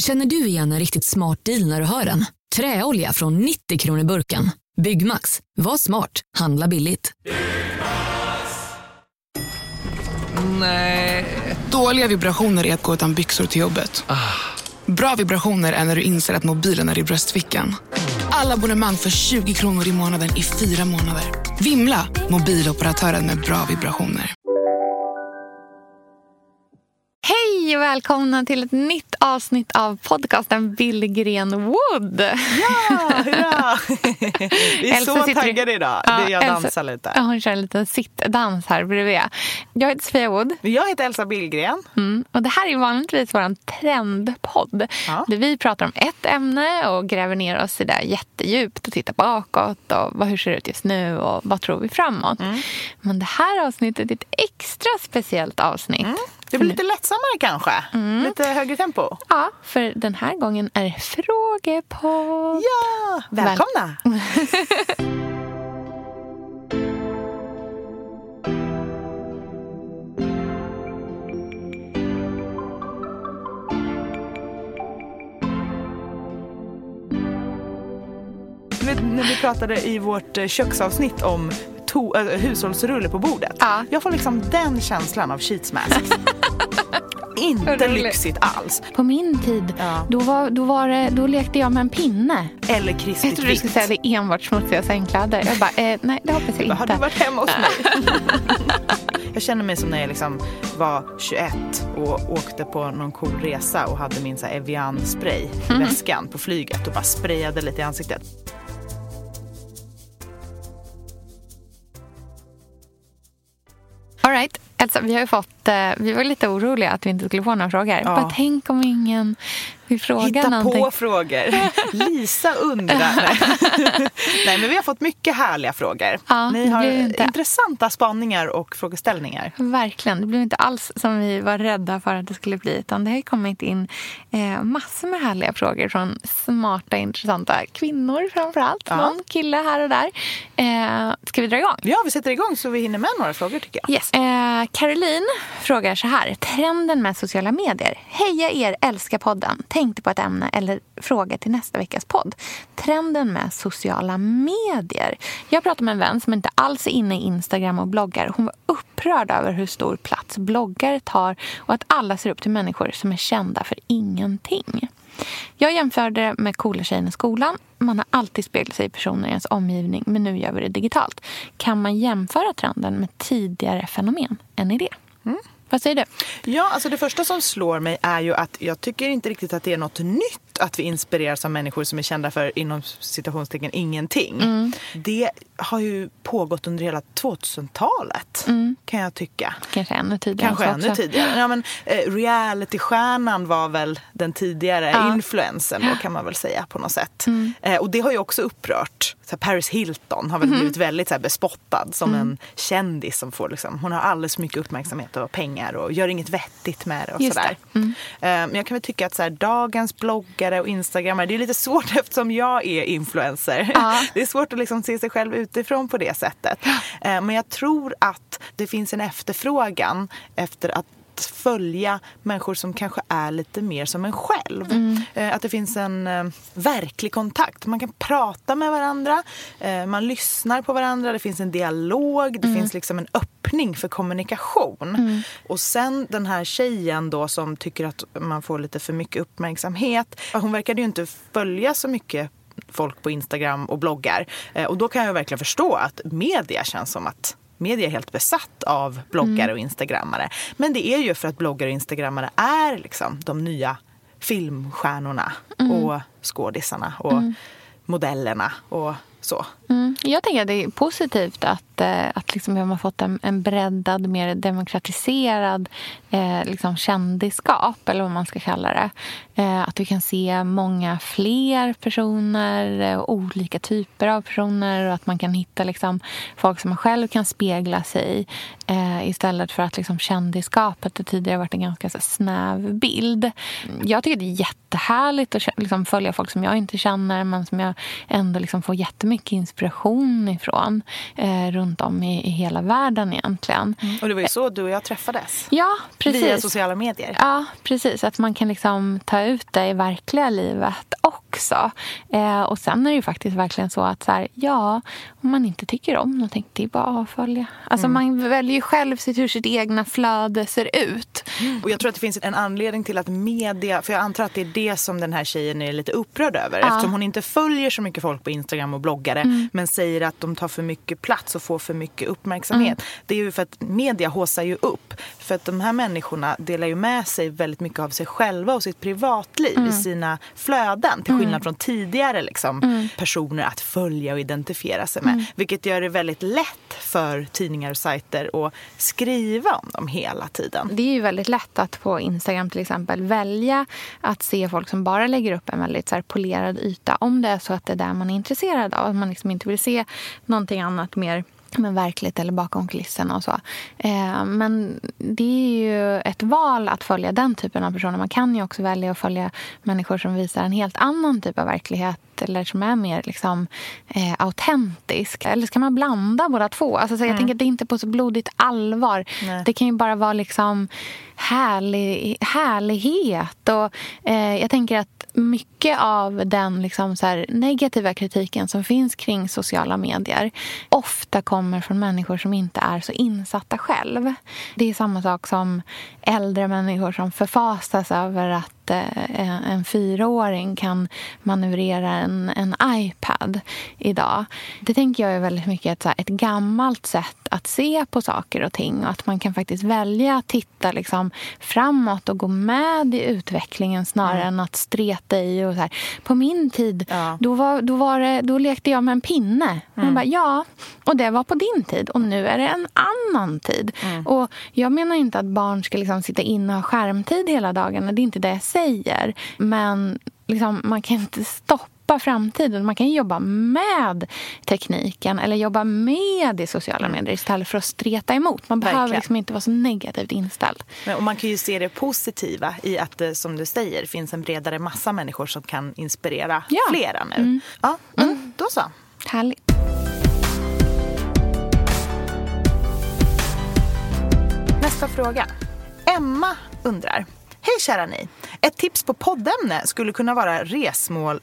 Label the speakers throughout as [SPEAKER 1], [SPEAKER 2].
[SPEAKER 1] Känner du igen en riktigt smart deal när du hör den? Träolja från 90 kronor burken. Byggmax. Var smart. Handla billigt.
[SPEAKER 2] Nej. Dåliga vibrationer är att gå utan byxor till jobbet. Bra vibrationer är när du inser att mobilen är i bröstfickan. Alla abonnemang för 20 kronor i månaden i fyra månader. Vimla! Mobiloperatören med bra vibrationer.
[SPEAKER 3] Hej och välkomna till ett nytt avsnitt av podcasten Billgren Wood.
[SPEAKER 4] Ja, hurra! Vi är
[SPEAKER 3] Elsa
[SPEAKER 4] så taggade idag.
[SPEAKER 3] Ja,
[SPEAKER 4] jag
[SPEAKER 3] Elsa-
[SPEAKER 4] dansar lite.
[SPEAKER 3] Hon kör en liten sittdans här bredvid. Jag heter Sofia Wood
[SPEAKER 4] Jag heter Elsa Billgren.
[SPEAKER 3] mm, och det här är vanligtvis vår trendpodd.
[SPEAKER 4] Ja.
[SPEAKER 3] Där vi pratar om ett ämne och gräver ner oss i det jättedjupt och tittar bakåt och vad, hur ser det ut just nu och vad tror vi framåt.
[SPEAKER 4] Mm.
[SPEAKER 3] Men det här avsnittet är ett extra speciellt avsnitt.
[SPEAKER 4] Det blir lite lättsammare kanske.
[SPEAKER 3] Mm.
[SPEAKER 4] Lite högre tempo.
[SPEAKER 3] Ja, för den här gången är det frågepodd.
[SPEAKER 4] Ja, välkomna! Vet, när vi pratade i vårt eh, köksavsnitt om to- äh, hushållsrulle på bordet.
[SPEAKER 3] Ja.
[SPEAKER 4] Jag får liksom den känslan av sheets masks. Inte
[SPEAKER 3] roligt.
[SPEAKER 4] lyxigt alls.
[SPEAKER 3] På min tid,
[SPEAKER 4] Ja.
[SPEAKER 3] då, var, då, var det, då lekte jag med en pinne.
[SPEAKER 4] Eller
[SPEAKER 3] Jag
[SPEAKER 4] krispigt
[SPEAKER 3] trodde du skulle säga det är enbart smutsiga sängkläder. Jag bara, eh, nej det hoppas jag
[SPEAKER 4] Har du
[SPEAKER 3] inte.
[SPEAKER 4] varit hemma hos mig? jag känner mig som när jag liksom var 21 och åkte på någon cool resa och hade min så här Evian-spray i väskan på flyget och bara sprayade lite i ansiktet.
[SPEAKER 3] All right. Elsa, vi har ju fått, eh, vi var lite oroliga att vi inte skulle få några frågor.
[SPEAKER 4] Ja.
[SPEAKER 3] Bara tänk om ingen vill fråga
[SPEAKER 4] Hitta
[SPEAKER 3] någonting.
[SPEAKER 4] på frågor. Lisa undrar. Nej, men vi har fått mycket härliga frågor.
[SPEAKER 3] Ja,
[SPEAKER 4] Ni har
[SPEAKER 3] inte-
[SPEAKER 4] intressanta spaningar och frågeställningar.
[SPEAKER 3] Verkligen. Det blev inte alls som vi var rädda för att det skulle bli. Utan det har kommit in eh, massor med härliga frågor från smarta, intressanta kvinnor framför allt.
[SPEAKER 4] Ja.
[SPEAKER 3] Någon kille här och där. Eh, ska vi dra igång?
[SPEAKER 4] Ja, vi sätter igång så vi hinner med några frågor tycker jag.
[SPEAKER 3] Yes. Eh, Caroline frågar så här. Trenden med sociala medier. Heja er, älskar podden. Tänkte på ett ämne eller fråga till nästa veckas podd. Trenden med sociala medier. Jag pratade med en vän som inte alls är inne i Instagram och bloggar. Hon var upprörd över hur stor plats bloggare tar och att alla ser upp till människor som är kända för ingenting. Jag jämförde det med coola tjejen i skolan. Man har alltid speglat sig i personer i ens omgivning, men nu gör vi det digitalt. Kan man jämföra trenden med tidigare fenomen? En idé. Vad säger du?
[SPEAKER 4] Ja, alltså det första som slår mig är ju att jag tycker inte riktigt att det är något nytt att vi inspireras av människor som är kända för inom citationstecken ingenting.
[SPEAKER 3] Mm.
[SPEAKER 4] Det har ju pågått under hela 2000-talet kan jag tycka.
[SPEAKER 3] Kanske ännu tidigare.
[SPEAKER 4] Kanske ännu
[SPEAKER 3] också.
[SPEAKER 4] tidigare. Ja, men, eh, Reality-stjärnan var väl den tidigare
[SPEAKER 3] Ja. Mm.
[SPEAKER 4] influensen då kan man väl säga på något sätt. Eh, och det har ju också upprört. Så Paris Hilton har väl
[SPEAKER 3] Mm-hmm.
[SPEAKER 4] blivit väldigt så här, bespottad som
[SPEAKER 3] Mm.
[SPEAKER 4] en kändis som får liksom, hon har alldeles för mycket uppmärksamhet och pengar och gör inget vettigt med det och sådär.
[SPEAKER 3] Mm.
[SPEAKER 4] Eh, men jag kan väl tycka att så här, dagens bloggare och instagrammare, det är lite svårt eftersom jag är influencer.
[SPEAKER 3] Ja.
[SPEAKER 4] Det är svårt att liksom se sig själv utifrån på det sättet. Eh, Men jag tror att det finns en efterfrågan efter att följa människor som kanske är lite mer som en själv. Eh, Att det finns en eh, verklig kontakt. Man kan prata med varandra, eh, man lyssnar på varandra, det finns en dialog, det finns liksom en öppning för kommunikation. Och sen den här tjejen då som tycker att man får lite för mycket uppmärksamhet. Hon verkade ju inte följa så mycket folk på Instagram och bloggar. Och då kan jag verkligen förstå att media känns som att media är helt besatt av bloggare och instagrammare. Men det är ju för att bloggare och instagrammare är liksom de nya filmstjärnorna och skådisarna och modellerna och så.
[SPEAKER 3] Mm. Jag tänker att det är positivt att, eh, att liksom vi har fått en, en breddad, mer demokratiserad eh, liksom kändisskap, eller vad man ska kalla det. Eh, att vi kan se många fler personer, eh, olika typer av personer och att man kan hitta liksom, folk som man själv kan spegla sig i eh, istället för att liksom, kändisskapet det tidigare varit en ganska så, snäv bild. Jag tycker det är jättehärligt att liksom, följa folk som jag inte känner men som jag ändå liksom, får jättemycket inspiration ifrån eh, runt om i, i hela världen egentligen.
[SPEAKER 4] Mm. Och det var ju så du och jag träffades.
[SPEAKER 3] Ja, precis.
[SPEAKER 4] Via sociala medier.
[SPEAKER 3] Ja, precis. Att man kan liksom ta ut det i verkliga livet också. Eh, och sen är det ju faktiskt verkligen så att så här, ja, om man inte tycker om någonting, det är bara att avfölja. Alltså mm. man väljer ju själv sitt, hur sitt egna flöde ser ut.
[SPEAKER 4] Mm. Och jag tror att det finns en anledning till att media, för jag antar att det är det som den här tjejen är lite upprörd över. Ja. Eftersom hon inte följer så mycket folk på Instagram och bloggare mm. Men säger att de tar för mycket plats och får för mycket uppmärksamhet. Mm. Det är ju för att media håsar ju upp. För att de här människorna delar ju med sig väldigt mycket av sig själva och sitt privatliv i mm. sina flöden. Till skillnad mm. från tidigare liksom, mm. personer att följa och identifiera sig med. Vilket gör det väldigt lätt för tidningar och sajter att skriva om dem hela tiden.
[SPEAKER 3] Det är ju väldigt lätt att på Instagram till exempel välja att se folk som bara lägger upp en väldigt så polerad yta. Om det är så att det är där man är intresserad av. Att man liksom inte vill se någonting annat mer men verkligt eller bakom kulisserna och så. Eh, men det är ju ett val att följa den typen av personer. Man kan ju också välja att följa människor som visar en helt annan typ av verklighet eller som är mer liksom, eh, autentisk. Eller ska man blanda båda två? Alltså, så jag mm. tänker att det är inte på så blodigt allvar. Nej. Det kan ju bara vara liksom härlig, härlighet. Och, eh, jag tänker att mycket av den liksom så negativa kritiken som finns kring sociala medier ofta kommer från människor som inte är så insatta själv. Det är samma sak som äldre människor som förfasas över att Eh, en fyraåring kan manövrera en, en iPad idag. Det tänker jag är väldigt mycket ett, så här, ett gammalt sätt att se på saker och ting. Och att man kan faktiskt välja att titta liksom framåt och gå med i utvecklingen snarare mm. än att streta i. Och så här. På min tid ja. då, var, då, var det, då lekte jag med en pinne. Mm. bara, ja, och det var på din tid. Och nu är det en annan tid. Mm. Och Jag menar inte att barn ska liksom sitta inne och ha skärmtid hela dagarna. Det är inte det jag säger säger. Men liksom, man kan inte stoppa framtiden. Man kan jobba med tekniken eller jobba med det sociala mm. medier istället för att streta emot. Man Verkligen. behöver liksom inte vara så negativt inställd.
[SPEAKER 4] Men, och man kan ju se det positiva i att det, som du säger, finns en bredare massa människor som kan inspirera ja. flera nu. Mm. Ja, men mm. då så.
[SPEAKER 3] Härligt.
[SPEAKER 4] Nästa fråga. Emma undrar. Hej kära ni! Ett tips på poddämne skulle kunna vara resmål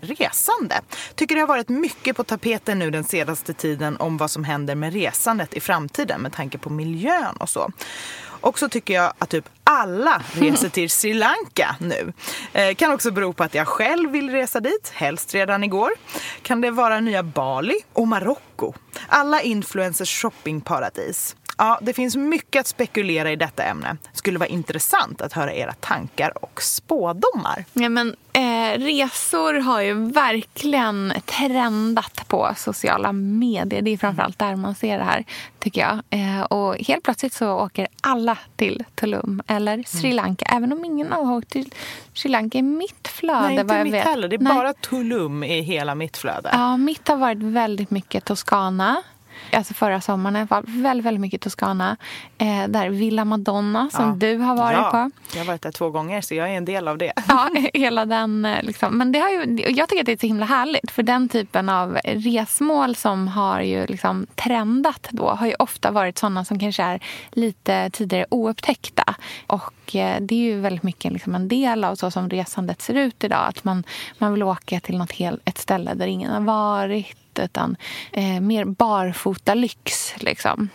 [SPEAKER 4] resande. Tycker det har varit mycket på tapeten nu den senaste tiden om vad som händer med resandet i framtiden med tanke på miljön och så. Och så tycker jag att typ alla reser till Sri Lanka nu. Eh, kan också bero på att jag själv vill resa dit, helst redan igår. Kan det vara nya Bali och Marocko? Alla influencers shoppingparadis. Ja, det finns mycket att spekulera i detta ämne. Skulle vara intressant att höra era tankar och spådomar.
[SPEAKER 3] Ja, men, eh, resor har ju verkligen trendat på sociala medier. Det är framförallt där man ser det här, tycker jag. Eh, och helt plötsligt så åker alla till Tulum eller Sri mm. Lanka. Mm. Även om ingen har åkt till Sri Lanka i mitt flöde.
[SPEAKER 4] Nej, inte
[SPEAKER 3] mitt
[SPEAKER 4] vet. heller. Det är Nej. bara Tulum i hela mitt flöde.
[SPEAKER 3] Ja, mitt har varit väldigt mycket Toscana alltså förra sommaren i alla fall, väldigt, väldigt mycket Toscana. Eh, där Villa Madonna som ja. du har varit
[SPEAKER 4] ja,
[SPEAKER 3] på.
[SPEAKER 4] Jag har varit där två gånger så jag är en del av det.
[SPEAKER 3] Ja, hela den eh, liksom. Men det har ju, jag tycker att det är så himla härligt för den typen av resmål som har ju liksom trendat då har ju ofta varit sådana som kanske är lite tidigare oupptäckta. Och eh, det är ju väldigt mycket liksom en del av så som resandet ser ut idag. Att man, man vill åka till något helt, ett ställe där ingen har varit utan eh, mer barfota lyx. Liksom.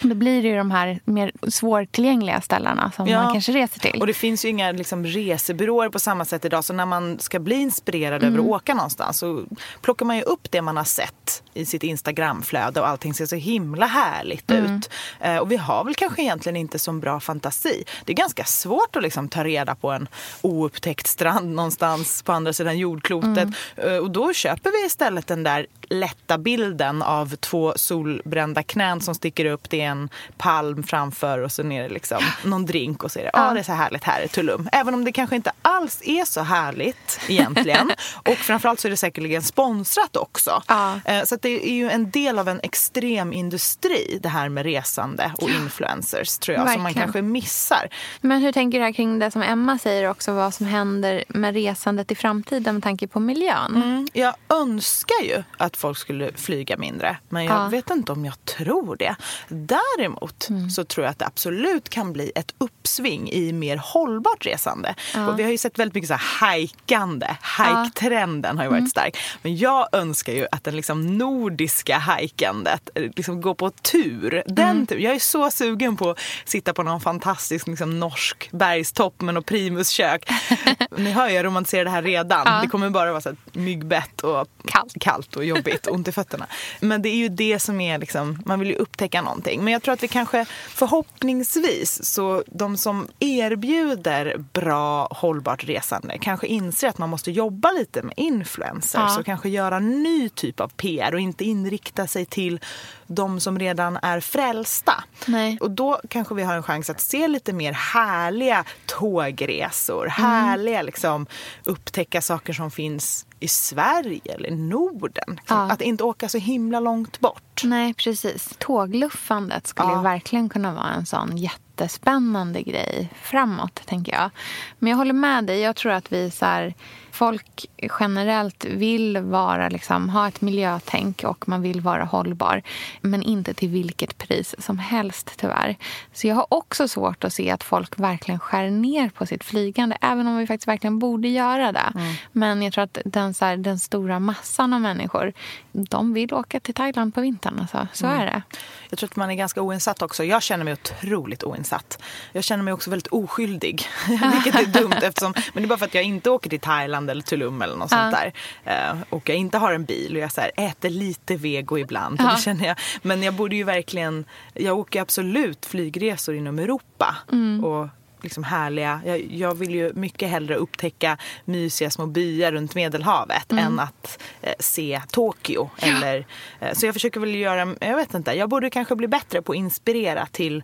[SPEAKER 3] Då blir det ju de här mer svårtillgängliga ställena som ja. man kanske reser till.
[SPEAKER 4] Och det finns ju inga liksom, resebyråer på samma sätt idag. Så när man ska bli inspirerad mm. över att åka någonstans så plockar man ju upp det man har sett i sitt Instagramflöde och allting ser så himla härligt mm. ut. Eh, och vi har väl kanske egentligen inte så bra fantasi. Det är ganska svårt att liksom ta reda på en oupptäckt strand någonstans på andra sidan jordklotet. Mm. Eh, och då köper vi istället den där lätta bilden av två solbrända knän som sticker upp. Det är en palm framför och så är det liksom någon drink och så är det, ja ah, det är så härligt här i Tulum. Även om det kanske inte alls är så härligt egentligen. och framförallt så är det säkerligen sponsrat också. Ja. Eh, så det är ju en del av en extrem industri det här med resande och influencers tror jag, som man
[SPEAKER 3] Verkligen.
[SPEAKER 4] kanske missar.
[SPEAKER 3] Men hur tänker du här kring det som Emma säger också, vad som händer med resandet i framtiden med tanke på miljön?
[SPEAKER 4] Mm, jag önskar ju att folk skulle flyga mindre, men jag
[SPEAKER 3] Ja.
[SPEAKER 4] vet inte om jag tror det. Däremot så tror jag att det absolut kan bli ett uppsving i mer hållbart resande. Och vi har ju sett väldigt mycket så här hajkande. Hajktrenden har ju varit stark. Men jag önskar ju att den liksom nordiska hajkandet eh, liksom går på tur. Den tur. Jag är så sugen på att sitta på någon fantastisk liksom, norsk bergstopp med något primuskök. Ni hör ju, jag romantiserar det här redan. Det kommer bara vara så här myggbett och
[SPEAKER 3] Kallt.
[SPEAKER 4] kallt och jobbigt och ont i fötterna. Men det är ju det som är liksom, man vill ju upptäcka någonting. Men jag tror att vi kanske förhoppningsvis så de som erbjuder bra hållbart resande kanske inser att man måste jobba lite med influencers
[SPEAKER 3] Ja.
[SPEAKER 4] och kanske göra ny typ av PR inte inrikta sig till de som redan är frälsta.
[SPEAKER 3] Nej.
[SPEAKER 4] Och då kanske vi har en chans att se lite mer härliga tågresor. Härliga liksom upptäcka saker som finns i Sverige eller i Norden.
[SPEAKER 3] Ja.
[SPEAKER 4] Att inte åka så himla långt bort.
[SPEAKER 3] Nej, precis. Tågluffandet skulle
[SPEAKER 4] Ja.
[SPEAKER 3] verkligen kunna vara en sån jättespännande grej framåt, tänker jag. Men jag håller med dig. Jag tror att vi så här, folk generellt vill vara, liksom, ha ett miljötänk och man vill vara hållbar. Men inte till vilket pris som helst, tyvärr. Så jag har också svårt att se att folk verkligen skär ner på sitt flygande. Även om vi faktiskt verkligen borde göra det. Men jag tror att den, så här, den stora massan av människor, de vill åka till Thailand på vintern. Alltså. Så är det.
[SPEAKER 4] Jag tror att man är ganska oinsatt också. Jag känner mig otroligt oinsatt. Jag känner mig också väldigt oskyldig. Vilket är dumt eftersom, men det är bara för att jag inte åker till Thailand eller Tulum eller något sånt där. Eh, och jag inte har en bil och jag så här, äter lite vego ibland.
[SPEAKER 3] Ja.
[SPEAKER 4] Det känner jag. Men jag borde ju verkligen, jag åker absolut flygresor inom Europa. Och liksom härliga, jag, jag vill ju mycket hellre upptäcka mysiga små byar runt Medelhavet än att eh, se Tokyo. Eller, eh, så jag försöker väl göra, jag vet inte, jag borde kanske bli bättre på att inspirera till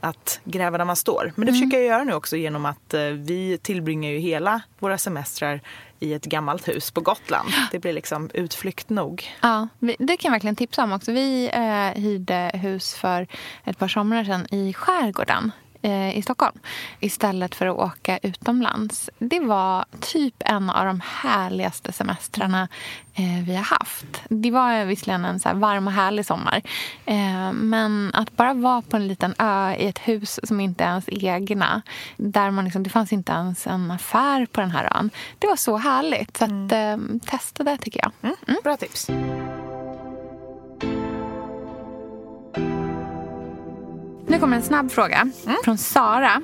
[SPEAKER 4] att gräva där man står. Men det försöker jag göra nu också genom att eh, vi tillbringar ju hela våra semestrar i ett gammalt hus på Gotland. Det blir liksom utflykt nog.
[SPEAKER 3] Ja, det kan jag verkligen tipsa om också. Vi eh, hyrde hus för ett par somrar sedan i skärgården i Stockholm istället för att åka utomlands. Det var typ en av de härligaste semestrarna eh, vi har haft. Det var visserligen en så här varm och härlig sommar eh, men att bara vara på en liten ö i ett hus som inte är ens egna där man liksom, det fanns inte ens en affär på den här ön. Det var så härligt. Så att, eh, testa det, tycker jag.
[SPEAKER 4] Mm, Bra tips.
[SPEAKER 3] Nu kommer en snabb fråga från Sara.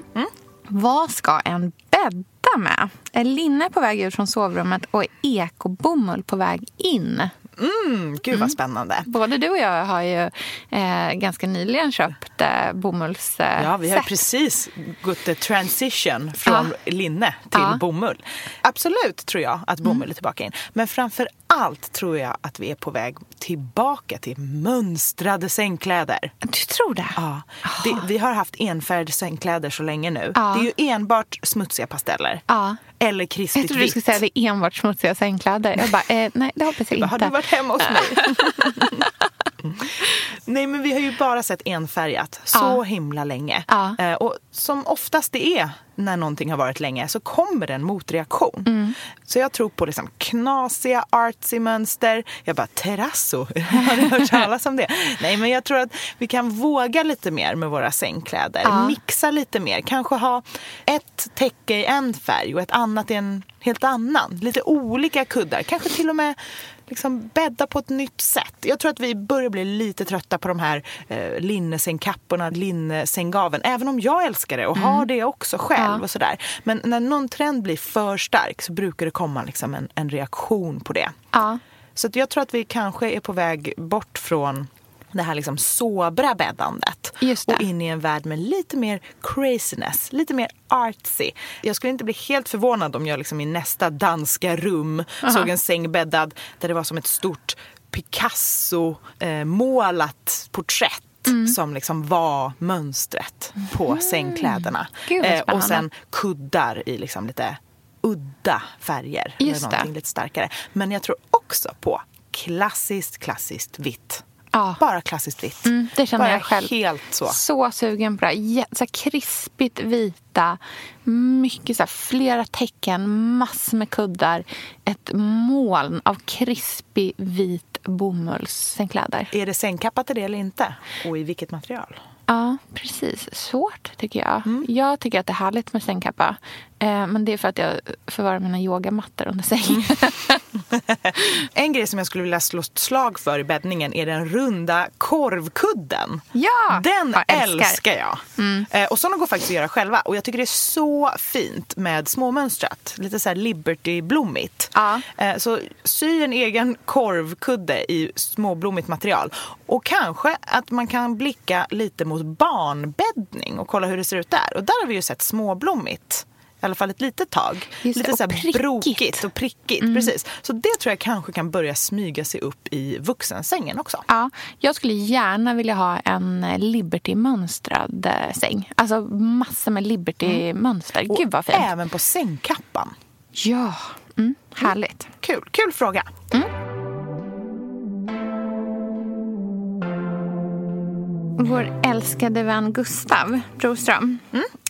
[SPEAKER 3] Vad ska en bädda med? Är linne på väg ut från sovrummet och är ekobomull på väg in?
[SPEAKER 4] Mm, gud vad spännande.
[SPEAKER 3] Både du och jag har ju eh, ganska nyligen köpt eh, bomulls eh,
[SPEAKER 4] Ja, vi har precis gått the transition från linne till
[SPEAKER 3] Ja.
[SPEAKER 4] bomull. Absolut tror jag att bomull är tillbaka in. Men framför allt tror jag att vi är på väg tillbaka till mönstrade sängkläder.
[SPEAKER 3] Du tror det?
[SPEAKER 4] Ja, det, vi har haft enfärgade sängkläder så länge nu.
[SPEAKER 3] Ja.
[SPEAKER 4] Det är ju enbart smutsiga pasteller.
[SPEAKER 3] Ja.
[SPEAKER 4] Eller
[SPEAKER 3] Jag
[SPEAKER 4] krispigt
[SPEAKER 3] trodde du
[SPEAKER 4] vitt.
[SPEAKER 3] skulle säga det är enbart smutsiga sängkläder. Jag bara, eh, nej det hoppas jag
[SPEAKER 4] Har
[SPEAKER 3] inte.
[SPEAKER 4] du varit hemma hos mig? Nej men vi har ju bara sett enfärgat så
[SPEAKER 3] Ja.
[SPEAKER 4] himla länge.
[SPEAKER 3] Ja.
[SPEAKER 4] Eh, och som oftast det är när någonting har varit länge så kommer det en motreaktion.
[SPEAKER 3] Mm.
[SPEAKER 4] Så jag tror på liksom knasiga artsy mönster. Jag bara terrasso, har ni hört talas om det? Nej men jag tror att vi kan våga lite mer med våra sängkläder.
[SPEAKER 3] Ja.
[SPEAKER 4] Mixa lite mer. Kanske ha ett täcke i en färg och ett annat i en helt annan. Lite olika kuddar. Kanske till och med liksom bädda på ett nytt sätt. Jag tror att vi börjar bli lite trötta på de här eh, linnesängkapporna, linnesängaven. Även om jag älskar det och har det också själv.
[SPEAKER 3] Ja.
[SPEAKER 4] och sådär. Men när någon trend blir för stark så brukar det komma liksom en, en reaktion på det.
[SPEAKER 3] Ja.
[SPEAKER 4] Så jag tror att vi kanske är på väg bort från det här liksom sobra bäddandet
[SPEAKER 3] Just det.
[SPEAKER 4] och in i en värld med lite mer craziness, lite mer artsy. Jag skulle inte bli helt förvånad om jag liksom i nästa danska rum såg en säng bäddad där det var som ett stort Picasso-målat porträtt
[SPEAKER 3] Mm.
[SPEAKER 4] som liksom var mönstret på sängkläderna.
[SPEAKER 3] Gud, vad
[SPEAKER 4] Eh, och sen kuddar i liksom lite udda färger.
[SPEAKER 3] Just
[SPEAKER 4] eller
[SPEAKER 3] det.
[SPEAKER 4] någonting lite starkare. Men jag tror också på klassiskt, klassiskt vitt.
[SPEAKER 3] Ja.
[SPEAKER 4] Bara klassiskt vitt.
[SPEAKER 3] Mm, det känner
[SPEAKER 4] Bara
[SPEAKER 3] jag själv.
[SPEAKER 4] helt så.
[SPEAKER 3] Så sugen på det. Jä- Så krispigt vita, mycket så här, flera tecken, massor med kuddar. Ett moln av krispig vit bomullssängkläder.
[SPEAKER 4] Är det sängkappa till det eller inte? Och i vilket material?
[SPEAKER 3] Ja, precis. Svårt, tycker jag. Jag tycker att det är härligt med sängkappa. Eh, men det är för att jag förvarar mina yogamattor under sängen.
[SPEAKER 4] En grej som jag skulle vilja slå ett slag för i bäddningen är den runda korvkudden.
[SPEAKER 3] Ja,
[SPEAKER 4] Den
[SPEAKER 3] jag
[SPEAKER 4] älskar,
[SPEAKER 3] älskar.
[SPEAKER 4] jag. Eh, och sådana går faktiskt att göra själva. Och jag tycker det är så fint med småmönstrat. Lite så här Liberty-blommigt.
[SPEAKER 3] Ja.
[SPEAKER 4] Eh, så sy en egen korvkudde i småblommigt material. Och kanske att man kan blicka lite mot barnbäddning och kolla hur det ser ut där. Och där har vi ju sett småblommigt. Alla fall ett litet tag.
[SPEAKER 3] Just det,
[SPEAKER 4] lite
[SPEAKER 3] och
[SPEAKER 4] så här
[SPEAKER 3] prickigt. Mm.
[SPEAKER 4] brokigt och prickigt. Precis. Så det tror jag kanske kan börja smyga sig upp i vuxensängen också.
[SPEAKER 3] Ja, jag skulle gärna vilja ha en Liberty-mönstrad eh, säng. Alltså massor med Liberty-mönster.
[SPEAKER 4] Mm. Och
[SPEAKER 3] Gud vad fint.
[SPEAKER 4] även på sängkappan.
[SPEAKER 3] Ja, mm, härligt.
[SPEAKER 4] Kul, kul fråga.
[SPEAKER 3] Vår älskade vän Gustav Broström.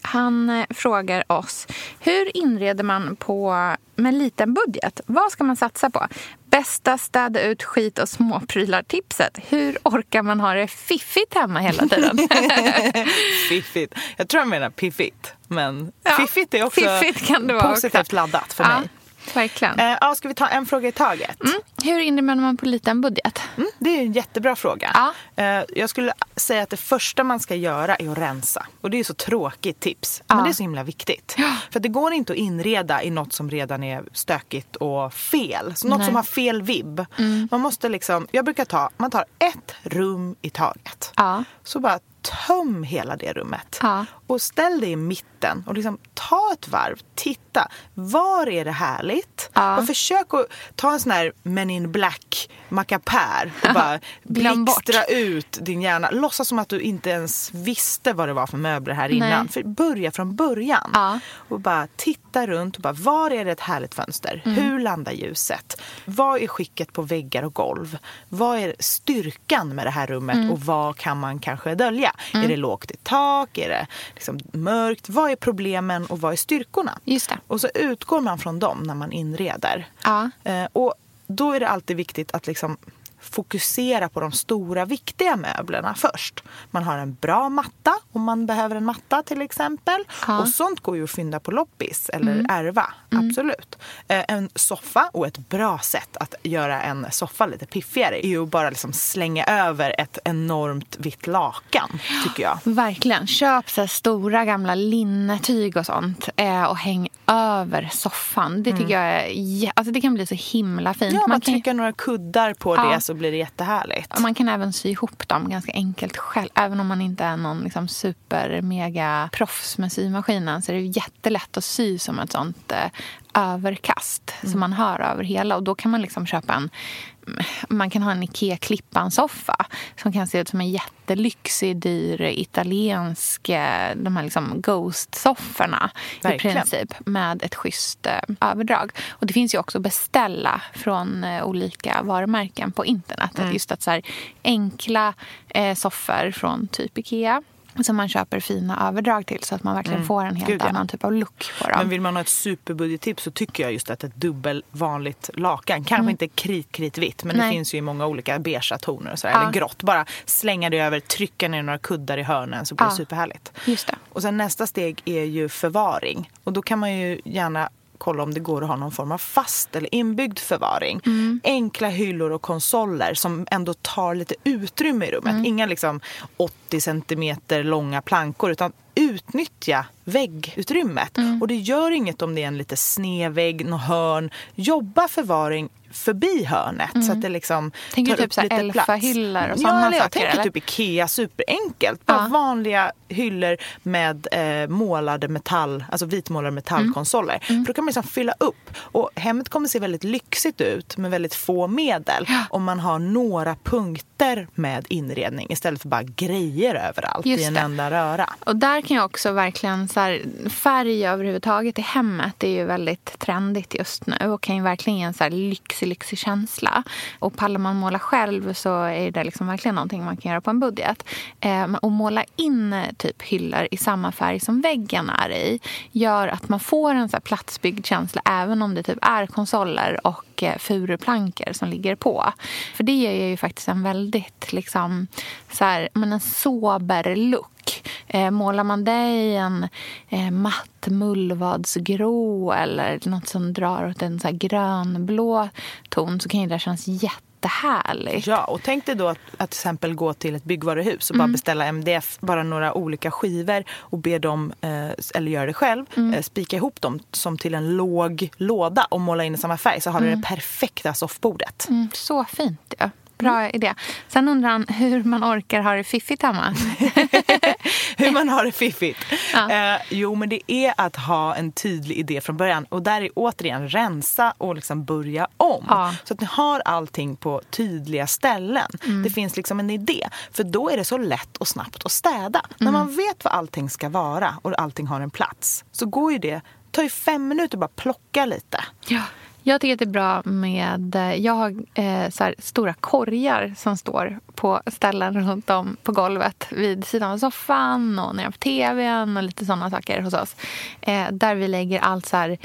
[SPEAKER 3] Han eh, frågar oss hur inreder man på med liten budget? Vad ska man satsa på? Bästa städa ut skit och småprylar-tipset. Hur orkar man ha det fiffigt hemma hela tiden?
[SPEAKER 4] Fiffigt. Jag tror jag menar piffigt. Men
[SPEAKER 3] Ja,
[SPEAKER 4] fiffigt är också
[SPEAKER 3] fiffigt kan det vara
[SPEAKER 4] positivt
[SPEAKER 3] också.
[SPEAKER 4] laddat för
[SPEAKER 3] ja,
[SPEAKER 4] mig.
[SPEAKER 3] Verkligen.
[SPEAKER 4] Eh, ja, ska vi ta en fråga i taget?
[SPEAKER 3] Mm. Hur inreder man på liten budget?
[SPEAKER 4] Mm, det är en jättebra fråga.
[SPEAKER 3] Ja.
[SPEAKER 4] Eh, jag skulle säga att det första man ska göra är att rensa. Och det är så tråkigt tips.
[SPEAKER 3] Ja.
[SPEAKER 4] Men det är så himla viktigt. För det går inte att inreda i något som redan är stökigt och fel. Så något
[SPEAKER 3] Nej.
[SPEAKER 4] som har fel vibb. Man måste liksom, jag brukar ta, man tar ett rum i taget.
[SPEAKER 3] Ja.
[SPEAKER 4] Så bara töm hela det rummet.
[SPEAKER 3] Ja.
[SPEAKER 4] Och ställ dig i mitten och liksom ta ett varv. Titta, var är det härligt?
[SPEAKER 3] Ja.
[SPEAKER 4] Och försök att ta en sån här Men in Black mackapär och bara blixtra ut din hjärna. Låtsas som att du inte ens visste vad det var för möbler här innan.
[SPEAKER 3] Nej.
[SPEAKER 4] För börja från början.
[SPEAKER 3] Ja.
[SPEAKER 4] Och bara titta runt och bara, var är det ett härligt fönster?
[SPEAKER 3] Mm.
[SPEAKER 4] Hur landar ljuset? Vad är skicket på väggar och golv? Vad är styrkan med det här rummet
[SPEAKER 3] Mm.
[SPEAKER 4] och vad kan man kanske dölja? Är det lågt i tak? Är det liksom mörkt? Vad är problemen och vad är styrkorna?
[SPEAKER 3] Just det.
[SPEAKER 4] Och så utgår man från dem när man inreder.
[SPEAKER 3] Ja.
[SPEAKER 4] Eh, och då är det alltid viktigt att liksom fokusera på de stora viktiga möblerna först. Man har en bra matta om man behöver en matta till exempel.
[SPEAKER 3] Ja.
[SPEAKER 4] Och sånt går ju att fynda på loppis eller ärva. Absolut. Eh, en soffa och ett bra sätt att göra en soffa lite piffigare är ju att bara liksom slänga över ett enormt vitt lakan tycker jag.
[SPEAKER 3] Verkligen. Köp så stora gamla linnetyg och sånt eh, och häng över soffan. Det tycker jag är, alltså det kan bli så himla fint.
[SPEAKER 4] Ja, man
[SPEAKER 3] man, kan,
[SPEAKER 4] trycker några kuddar på
[SPEAKER 3] Ja.
[SPEAKER 4] det så blir det jättehärligt.
[SPEAKER 3] man kan även sy ihop dem ganska enkelt själv. Även om man inte är någon liksom super mega proffs med symaskinen så är det jättelätt att sy som ett sånt eh, överkast som man har över hela. Och då kan man liksom köpa en man kan ha en Ikea Klippan-soffa som kan se ut som en jättelyxig, dyr italiensk eh, de här liksom Ghost-sofforna i princip med ett schysst eh, överdrag. Och det finns ju också att beställa från eh, olika varumärken på internet.
[SPEAKER 4] Mm.
[SPEAKER 3] Just att så här, enkla eh, soffor från typ Ikea som man köper fina överdrag till så att man verkligen får en helt
[SPEAKER 4] Mm. Gud, ja.
[SPEAKER 3] annan typ av look på dem.
[SPEAKER 4] Men vill man ha ett superbudgettips så tycker jag just att ett dubbel vanligt lakan, kanske inte krit, kritvitt, men
[SPEAKER 3] Nej.
[SPEAKER 4] det finns ju i många olika beigea toner och sådär,
[SPEAKER 3] Ja.
[SPEAKER 4] eller grått. Bara slänga det över, trycka ner några kuddar i hörnen så blir det
[SPEAKER 3] Ja.
[SPEAKER 4] superhärligt.
[SPEAKER 3] Just det.
[SPEAKER 4] Och sen nästa steg är ju förvaring. Och då kan man ju gärna kolla om det går att ha någon form av fast eller inbyggd förvaring.
[SPEAKER 3] Mm.
[SPEAKER 4] Enkla hyllor och konsoler som ändå tar lite utrymme i rummet.
[SPEAKER 3] Mm.
[SPEAKER 4] Inga liksom 80 centimeter långa plankor utan utnyttja väggutrymmet.
[SPEAKER 3] Mm.
[SPEAKER 4] Och det gör inget om det är en lite sned vägg, något hörn. Jobba förvaring förbi hörnet så att det liksom
[SPEAKER 3] Mm. Tänker du typ. Elfa-hyllor och
[SPEAKER 4] ja,
[SPEAKER 3] sådana
[SPEAKER 4] eller jag
[SPEAKER 3] saker,
[SPEAKER 4] tänker
[SPEAKER 3] eller?
[SPEAKER 4] typ Ikea, superenkelt. Bara
[SPEAKER 3] Ja.
[SPEAKER 4] vanliga hyllor med eh, målade metall, alltså vitmålade metallkonsoler.
[SPEAKER 3] Mm.
[SPEAKER 4] För då kan man liksom fylla upp. Och hemmet kommer se väldigt lyxigt ut med väldigt få medel om man har några punkter med inredning istället för bara grejer överallt
[SPEAKER 3] Just
[SPEAKER 4] i en
[SPEAKER 3] det.
[SPEAKER 4] enda röra.
[SPEAKER 3] Och där kan jag också verkligen så här, färg överhuvudtaget i hemmet är ju väldigt trendigt just nu och kan ju verkligen ge en så här lyxig, lyxig känsla. Och pallar man måla själv så är det liksom verkligen någonting man kan göra på en budget. Eh, och måla in eh, typ hyllor i samma färg som väggen är i gör att man får en så här platsbyggd känsla även om det typ är konsoler och eh, furuplankor som ligger på. För det ger ju faktiskt en väldigt liksom, så här, men en sober look. Eh, målar man det i en eh, matt mullvadsgrå eller något som drar åt en så grönblå ton så kan ju det kännas jättehärligt.
[SPEAKER 4] Ja, och tänk dig då att, att till exempel gå till ett byggvaruhus och bara beställa MDF, bara några olika skivor och be dem, eh, eller göra det själv, eh, spika ihop dem som till en låg låda och måla in i samma färg så har du det perfekta soffbordet.
[SPEAKER 3] Mm, så fint. Ja. Bra idé. Sen undrar han hur man orkar ha det fiffigt hemma.
[SPEAKER 4] Hur man har det fiffigt.
[SPEAKER 3] Ja.
[SPEAKER 4] Eh, jo, men det är att ha en tydlig idé från början. Och där är återigen rensa och liksom börja om.
[SPEAKER 3] Ja.
[SPEAKER 4] Så att ni har allting på tydliga ställen.
[SPEAKER 3] Mm.
[SPEAKER 4] Det finns liksom en idé. För då är det så lätt och snabbt att städa.
[SPEAKER 3] Mm.
[SPEAKER 4] När man vet vad allting ska vara och allting har en plats. Så går ju det, tar ju fem minuter att bara plocka lite.
[SPEAKER 3] Ja. Jag tycker att det är bra med... Eh, jag har eh, så här, stora korgar som står på ställen runt om på golvet vid sidan av soffan och nere på tvn och lite sådana saker hos oss. Eh, där vi lägger allt så här...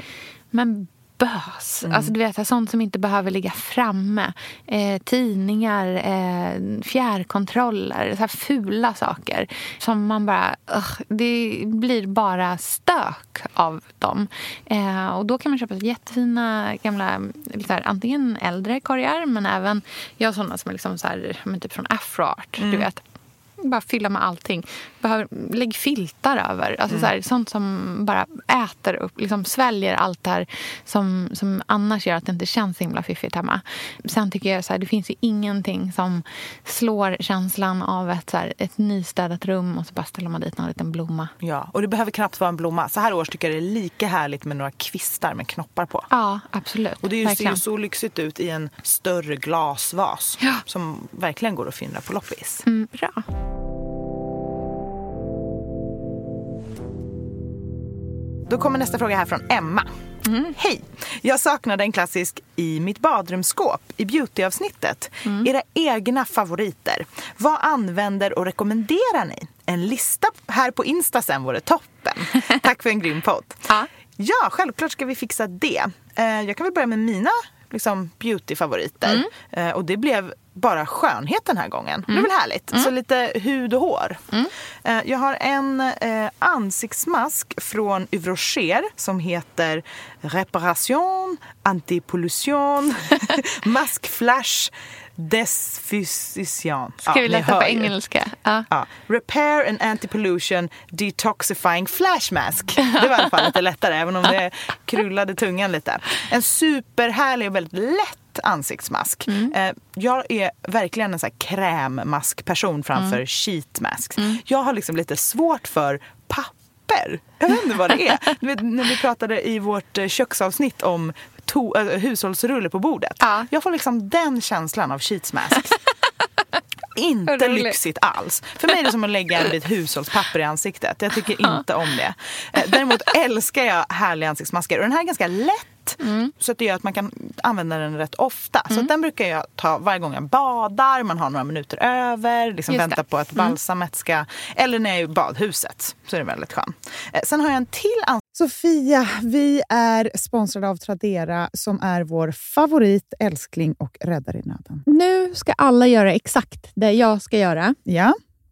[SPEAKER 3] Men bös. Alltså, du vet, sånt som inte behöver ligga framme. Eh, tidningar, eh, fjärrkontroller, så här fula saker. Som man bara... ugh, det blir bara stök av dem. Eh, och då kan man köpa jättefina gamla, så här, antingen äldre korgar men även jag har såna som är liksom så här, typ från Afroart. Du vet bara fylla med allting. Behöver, lägg filtar över. Alltså så här, sånt som bara äter upp, liksom sväljer allt det här som, som annars gör att det inte känns så himla fiffigt hemma. Sen tycker jag så här, det finns ju ingenting som slår känslan av ett, så här, ett nystädat rum och så bara ställer man dit någon liten blomma.
[SPEAKER 4] Ja, och det behöver knappt vara en blomma. Så här års tycker jag det är lika härligt med några kvistar med knoppar på.
[SPEAKER 3] Ja, absolut.
[SPEAKER 4] Och det ser ju så lyxigt ut i en större glasvas.
[SPEAKER 3] Ja.
[SPEAKER 4] Som verkligen går att finna på loppis.
[SPEAKER 3] Mm, bra.
[SPEAKER 4] Då kommer nästa fråga här från Emma. Hej! Jag saknade en klassisk i mitt badrumsskåp i beautyavsnittet. Era egna favoriter. Vad använder och rekommenderar ni? En lista här på Insta sen vore toppen. Tack för en grym podd.
[SPEAKER 3] Ja.
[SPEAKER 4] Ja, självklart ska vi fixa det. Eh, Jag kan väl börja med mina liksom, beautyfavoriter. Eh, Och det blev bara skönhet den här gången. Det är väl härligt? Så lite hud och hår. Eh, Jag har en eh, ansiktsmask från Yves Rocher som heter Reparation Antipollution Mask Flash Desfusion.
[SPEAKER 3] Ska vi läsa på engelska? Ja.
[SPEAKER 4] Ja. Repair and Anti-Pollution Detoxifying Flash Mask. Det var i alla fall lite lättare, även om det krullade tungan lite. En superhärlig och väldigt lätt ansiktsmask. Eh, jag är verkligen en så här krämmaskperson framför sheet masks. Jag har liksom lite svårt för papper. Jag vet inte vad det är. Du vet, när vi pratade i vårt eh, köksavsnitt om to- äh, hushållsrulle på bordet.
[SPEAKER 3] Ja.
[SPEAKER 4] Jag får liksom den känslan av sheet masks. Inte lyxigt alls. För mig är det som att lägga en bit hushållspapper i ansiktet. Jag tycker inte om det. Eh, Däremot älskar jag härliga ansiktsmasker. Och den här är ganska lätt. Så att det gör att man kan använda den rätt ofta. Så att den brukar jag ta varje gång jag badar, man har några minuter över, liksom
[SPEAKER 3] Just
[SPEAKER 4] vänta
[SPEAKER 3] det.
[SPEAKER 4] på att balsamet ska... Eller när jag är i badhuset. Så är det väldigt skön. Eh, Sen har jag en till
[SPEAKER 5] Sofia, vi är sponsrade av Tradera som är vår favorit, älskling och räddare i nöden.
[SPEAKER 6] Nu ska alla göra exakt det jag ska göra.
[SPEAKER 5] Ja,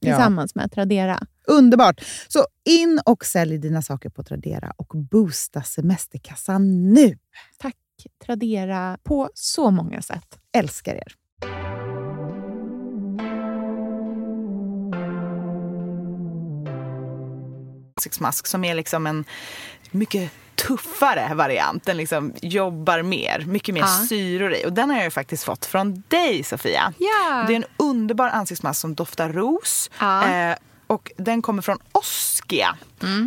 [SPEAKER 5] Ja.
[SPEAKER 6] tillsammans med Tradera.
[SPEAKER 5] Underbart! Så in och sälj dina saker på Tradera och boosta semesterkassan nu.
[SPEAKER 6] Tack Tradera på så många sätt.
[SPEAKER 5] Älskar er!
[SPEAKER 4] ansiktsmask som är liksom en mycket tuffare variant. Den liksom jobbar mer, mycket mer
[SPEAKER 6] Ja.
[SPEAKER 4] syror i. Och den har jag faktiskt fått från dig Sofia.
[SPEAKER 6] Ja.
[SPEAKER 4] Det är en underbar ansiktsmask som doftar ros.
[SPEAKER 6] Ja.
[SPEAKER 4] Eh, och den kommer från Oskia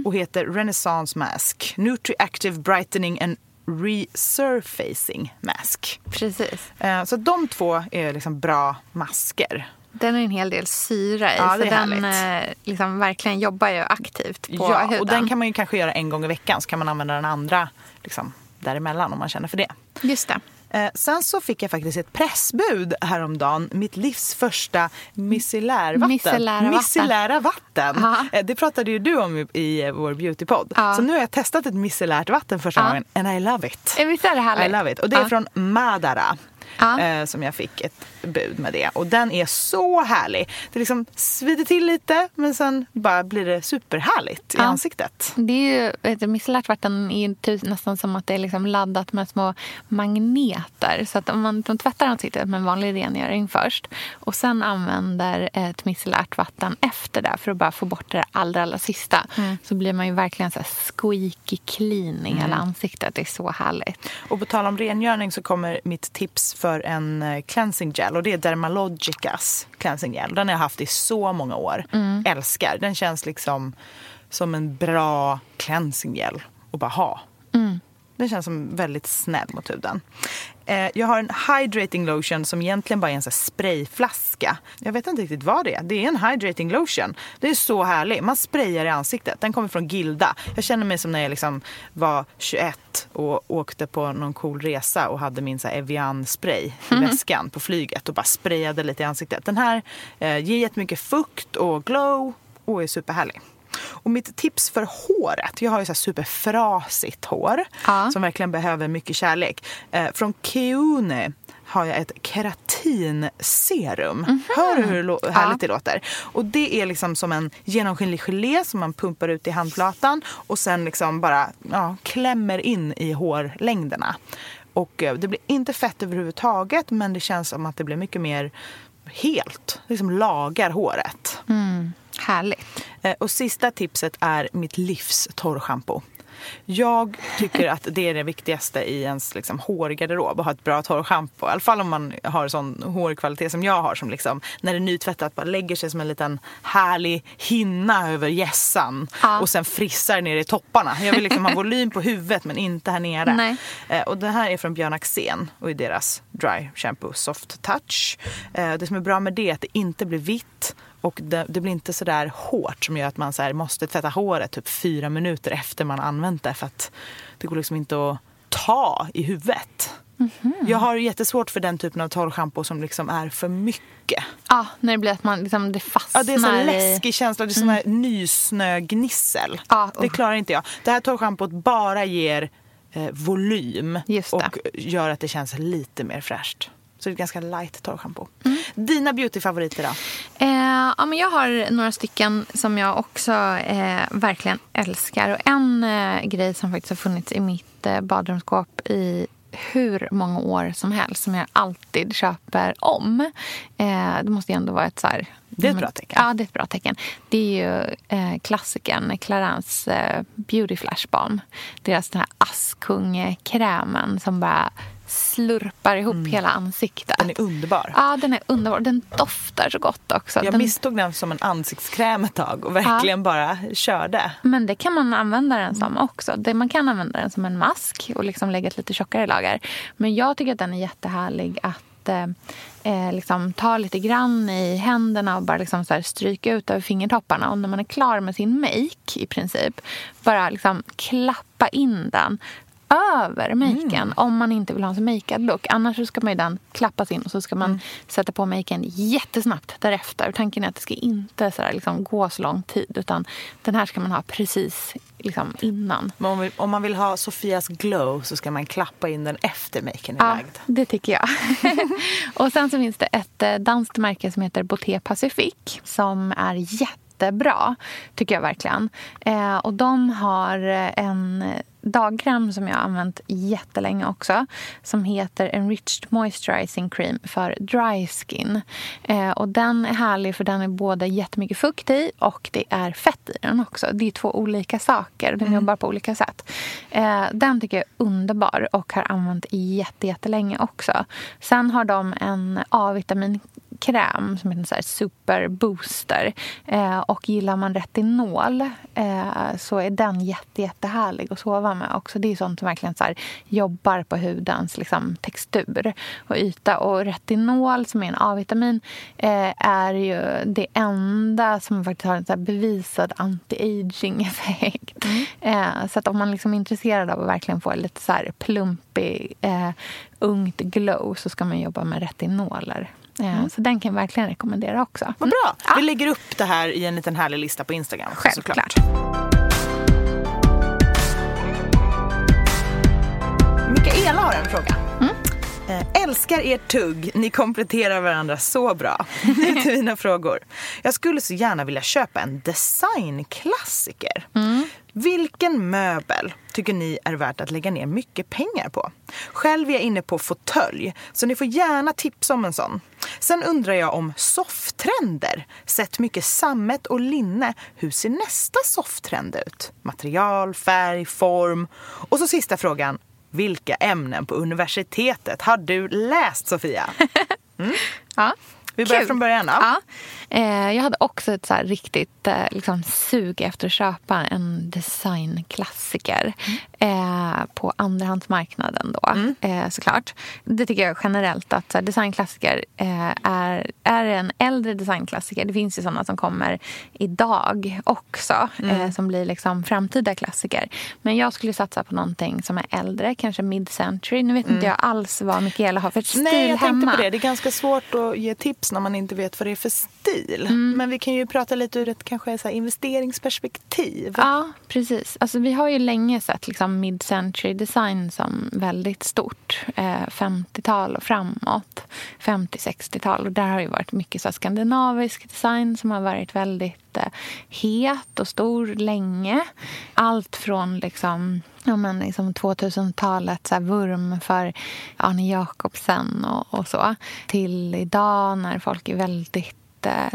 [SPEAKER 4] och heter Renaissance Mask. Nutri-Active Brightening and Resurfacing Mask.
[SPEAKER 3] Precis.
[SPEAKER 4] Eh, så de två är liksom bra masker.
[SPEAKER 3] Den har en hel del syra i.
[SPEAKER 4] Ja,
[SPEAKER 3] så den eh, liksom verkligen jobbar ju aktivt på
[SPEAKER 4] Ja,
[SPEAKER 3] huden.
[SPEAKER 4] och den kan man ju kanske göra en gång i veckan så kan man använda den andra liksom, däremellan om man känner för det.
[SPEAKER 3] Just det.
[SPEAKER 4] Eh, sen så fick jag faktiskt ett pressbud häromdagen. Mitt livs första micellärvatten.
[SPEAKER 3] Micellära vatten.
[SPEAKER 4] Micellära vatten.
[SPEAKER 3] Ja.
[SPEAKER 4] Eh, det pratade ju du om i, i vår beautypodd.
[SPEAKER 3] Ja.
[SPEAKER 4] Så nu har jag testat ett micellärt vatten första
[SPEAKER 3] Ja.
[SPEAKER 4] gången and I love it.
[SPEAKER 3] Visst är det härligt?
[SPEAKER 4] I love it. Och det är
[SPEAKER 3] Ja.
[SPEAKER 4] från Madara.
[SPEAKER 3] Ja.
[SPEAKER 4] Eh, som jag fick ett bud med det. Och den är så härlig. Det liksom svider till lite men sen bara blir det superhärligt i
[SPEAKER 3] Ja.
[SPEAKER 4] ansiktet.
[SPEAKER 3] Det är ju, vet du, micellärt vatten är ju typ nästan som att det är liksom laddat med små magneter. Så att om man de tvättar ansiktet med en vanlig rengöring först och sen använder ett micellärt vatten efter det för att bara få bort det allra, allra sista så blir man ju verkligen så här squeaky clean i hela ansiktet. Det är så härligt.
[SPEAKER 4] Och på tal om rengöring så kommer mitt tips för en eh, cleansing gel och det är Dermalogicas cleansing gel. Den har jag haft i så många år. Älskar. Den känns liksom som en bra cleansing gel att bara ha. Den känns som väldigt snäll mot huden. Eh, jag har en hydrating lotion som egentligen bara är en så här sprayflaska. Jag vet inte riktigt vad det är. Det är en hydrating lotion. Det är så härlig. Man sprayar i ansiktet. Den kommer från Gilda. Jag känner mig som när jag liksom var 21 och åkte på någon cool resa och hade min så här Evian spray i väskan på flyget och bara sprayade lite i ansiktet. Den här eh, ger jättemycket fukt och glow och är superhärlig. Och mitt tips för håret, jag har ju så här superfrasigt hår
[SPEAKER 3] Ja.
[SPEAKER 4] som verkligen behöver mycket kärlek. Eh, från Keune har jag ett keratinserum. Hör du hur lo- härligt det låter? Och det är liksom som en genomskinlig gelé som man pumpar ut i handflatan och sen liksom bara ja, klämmer in i hårlängderna. Och eh, det blir inte fett överhuvudtaget men det känns som att det blir mycket mer helt. Liksom lagar håret.
[SPEAKER 3] Härligt.
[SPEAKER 4] Eh, Och sista tipset är mitt livs torrschampo. Jag tycker att det är det viktigaste i ens liksom, hårgarderob att ha ett bra torrschampo. I alla fall om man har sån hårkvalitet som jag har som liksom, när det är nytvättat bara lägger sig som en liten härlig hinna över hjässan
[SPEAKER 3] Ja.
[SPEAKER 4] och sen frissar ner i topparna. Jag vill liksom ha volym på huvudet men inte här nere.
[SPEAKER 3] Nej.
[SPEAKER 4] Eh, Och det här är från Björn Axén och är deras dry shampoo soft touch. Eh, Det som är bra med det är att det inte blir vitt och det, det blir inte så där hårt som gör att man så måste tvätta håret typ fyra minuter efter man använt det för att det går liksom inte att ta i huvudet. Jag har jättesvårt för den typen av torrschampo som liksom är för mycket.
[SPEAKER 3] Ja, när det blir att man liksom, det fastnar
[SPEAKER 4] Ja, det är så
[SPEAKER 3] i...
[SPEAKER 4] läskig känsla. Det är sån här nysnögnissel.
[SPEAKER 3] Ja,
[SPEAKER 4] det klarar inte jag. Det här torrschampot bara ger eh, volym och gör att det känns lite mer fräscht. Så det är ett ganska light torrschampo.
[SPEAKER 3] Mm.
[SPEAKER 4] Dina beautyfavoriter då?
[SPEAKER 3] Eh, ja, men jag har några stycken som jag också eh, verkligen älskar. Och en eh, grej som faktiskt har funnits i mitt eh, badrumsskåp i hur många år som helst som jag alltid köper om. Eh, det måste ju ändå vara ett så här...
[SPEAKER 4] Det är ett bra tecken.
[SPEAKER 3] Ja, det är ett bra tecken. Det är ju eh, klassikern Clarins eh, Beauty Flash Balm. Deras den här Askung-krämen som bara slurpar ihop hela ansiktet.
[SPEAKER 4] Mm. Den är underbar.
[SPEAKER 3] Ja, den är underbar. Den doftar så gott också.
[SPEAKER 4] Jag
[SPEAKER 3] den,
[SPEAKER 4] misstog den som en ansiktskräm ett tag och verkligen bara körde.
[SPEAKER 3] Men det kan man använda den som också. Man kan använda den som en mask och liksom lägga ett lite tjockare lager. Men jag tycker att den är jättehärlig att eh, eh, liksom ta lite grann i händerna och bara liksom så stryka ut över fingertopparna. Och när man är klar med sin make i princip, bara liksom klappa in den över maken mm. om man inte vill ha en så makead look. Annars ska man den klappas in och så ska man mm. sätta på maken jättesnabbt därefter. Tanken är att det ska inte så där, liksom, gå så lång tid utan den här ska man ha precis liksom, innan.
[SPEAKER 4] Men om, om, man vill ha Sofias glow så ska man klappa in den efter maken är
[SPEAKER 3] ja,
[SPEAKER 4] lagd?
[SPEAKER 3] det tycker jag. och sen så finns det ett eh, danskt märke som heter Boté Pacific som är jättebra, tycker jag verkligen. Eh, och de har en dagkräm som jag har använt jättelänge också som heter Enriched Moisturizing Cream för dry skin. Eh, och den är härlig för den är både jättemycket fukt i och det är fett i den också. Det är två olika saker. Den mm. jobbar på olika sätt. Eh, den tycker jag är underbar och har använt jättelänge också. Sen har de en A-vitamin kräm som heter så Super Booster. Eh, och gillar man retinol eh, så är den jätte, jättehärlig att sova med också. Det är sånt som verkligen så jobbar på hudens liksom, textur och yta. Och retinol, som är en A-vitamin, eh, är ju det enda som faktiskt har en så bevisad anti-aging-effekt. Mm. Eh, så att om man liksom är intresserad av att verkligen få lite så här plumpig, eh, ungt glow så ska man jobba med retinoler. Mm. Så den kan jag verkligen rekommendera också.
[SPEAKER 4] Vad bra! Mm. Vi lägger upp det här i en liten härlig lista på Instagram.
[SPEAKER 3] Självklart.
[SPEAKER 4] Mikaela en fråga. Mm. Äh, älskar ert tugg. Ni kompletterar varandra så bra. Nu till mina frågor. Jag skulle så gärna vilja köpa en designklassiker. Mm. Vilken möbel tycker ni är värt att lägga ner mycket pengar på? Själv är jag inne på fåtölj, så ni får gärna tipsa om en sån. Sen undrar jag om sofftrender. Sett mycket sammet och linne. Hur ser nästa sofftrend ut? Material, färg, form. Och så sista frågan. Vilka ämnen på universitetet har du läst, Sofia? Mm.
[SPEAKER 3] ja.
[SPEAKER 4] Vi börjar Kul. från början. Då.
[SPEAKER 3] Ja. Eh, jag hade också ett så riktigt eh, liksom, sug efter att köpa en designklassiker mm. eh, på andrahandsmarknaden. Då, mm. Eh, såklart. Det tycker jag generellt att här, designklassiker eh, är, är en äldre designklassiker. Det finns ju sådana som kommer idag också mm. Eh, som blir liksom framtida klassiker. Men jag skulle satsa på någonting som är äldre, kanske mid-century. Nu vet inte mm. jag alls vad Mikaela har för stil hemma.
[SPEAKER 4] Nej, jag
[SPEAKER 3] hemma.
[SPEAKER 4] tänkte på det. Det är ganska svårt att ge tips när man inte vet vad det är för stil stil. Mm. Men vi kan ju prata lite ur ett kanske så investeringsperspektiv.
[SPEAKER 3] Ja, precis. Alltså, vi har ju länge sett liksom, mid-century design som väldigt stort. Eh, 50-tal och framåt. 50-60-tal. Och där har ju varit mycket så skandinavisk design som har varit väldigt eh, het och stor länge. Allt från liksom ja, men liksom 2000-talets vurm för Arne Jacobsen och, och, så till idag när folk är väldigt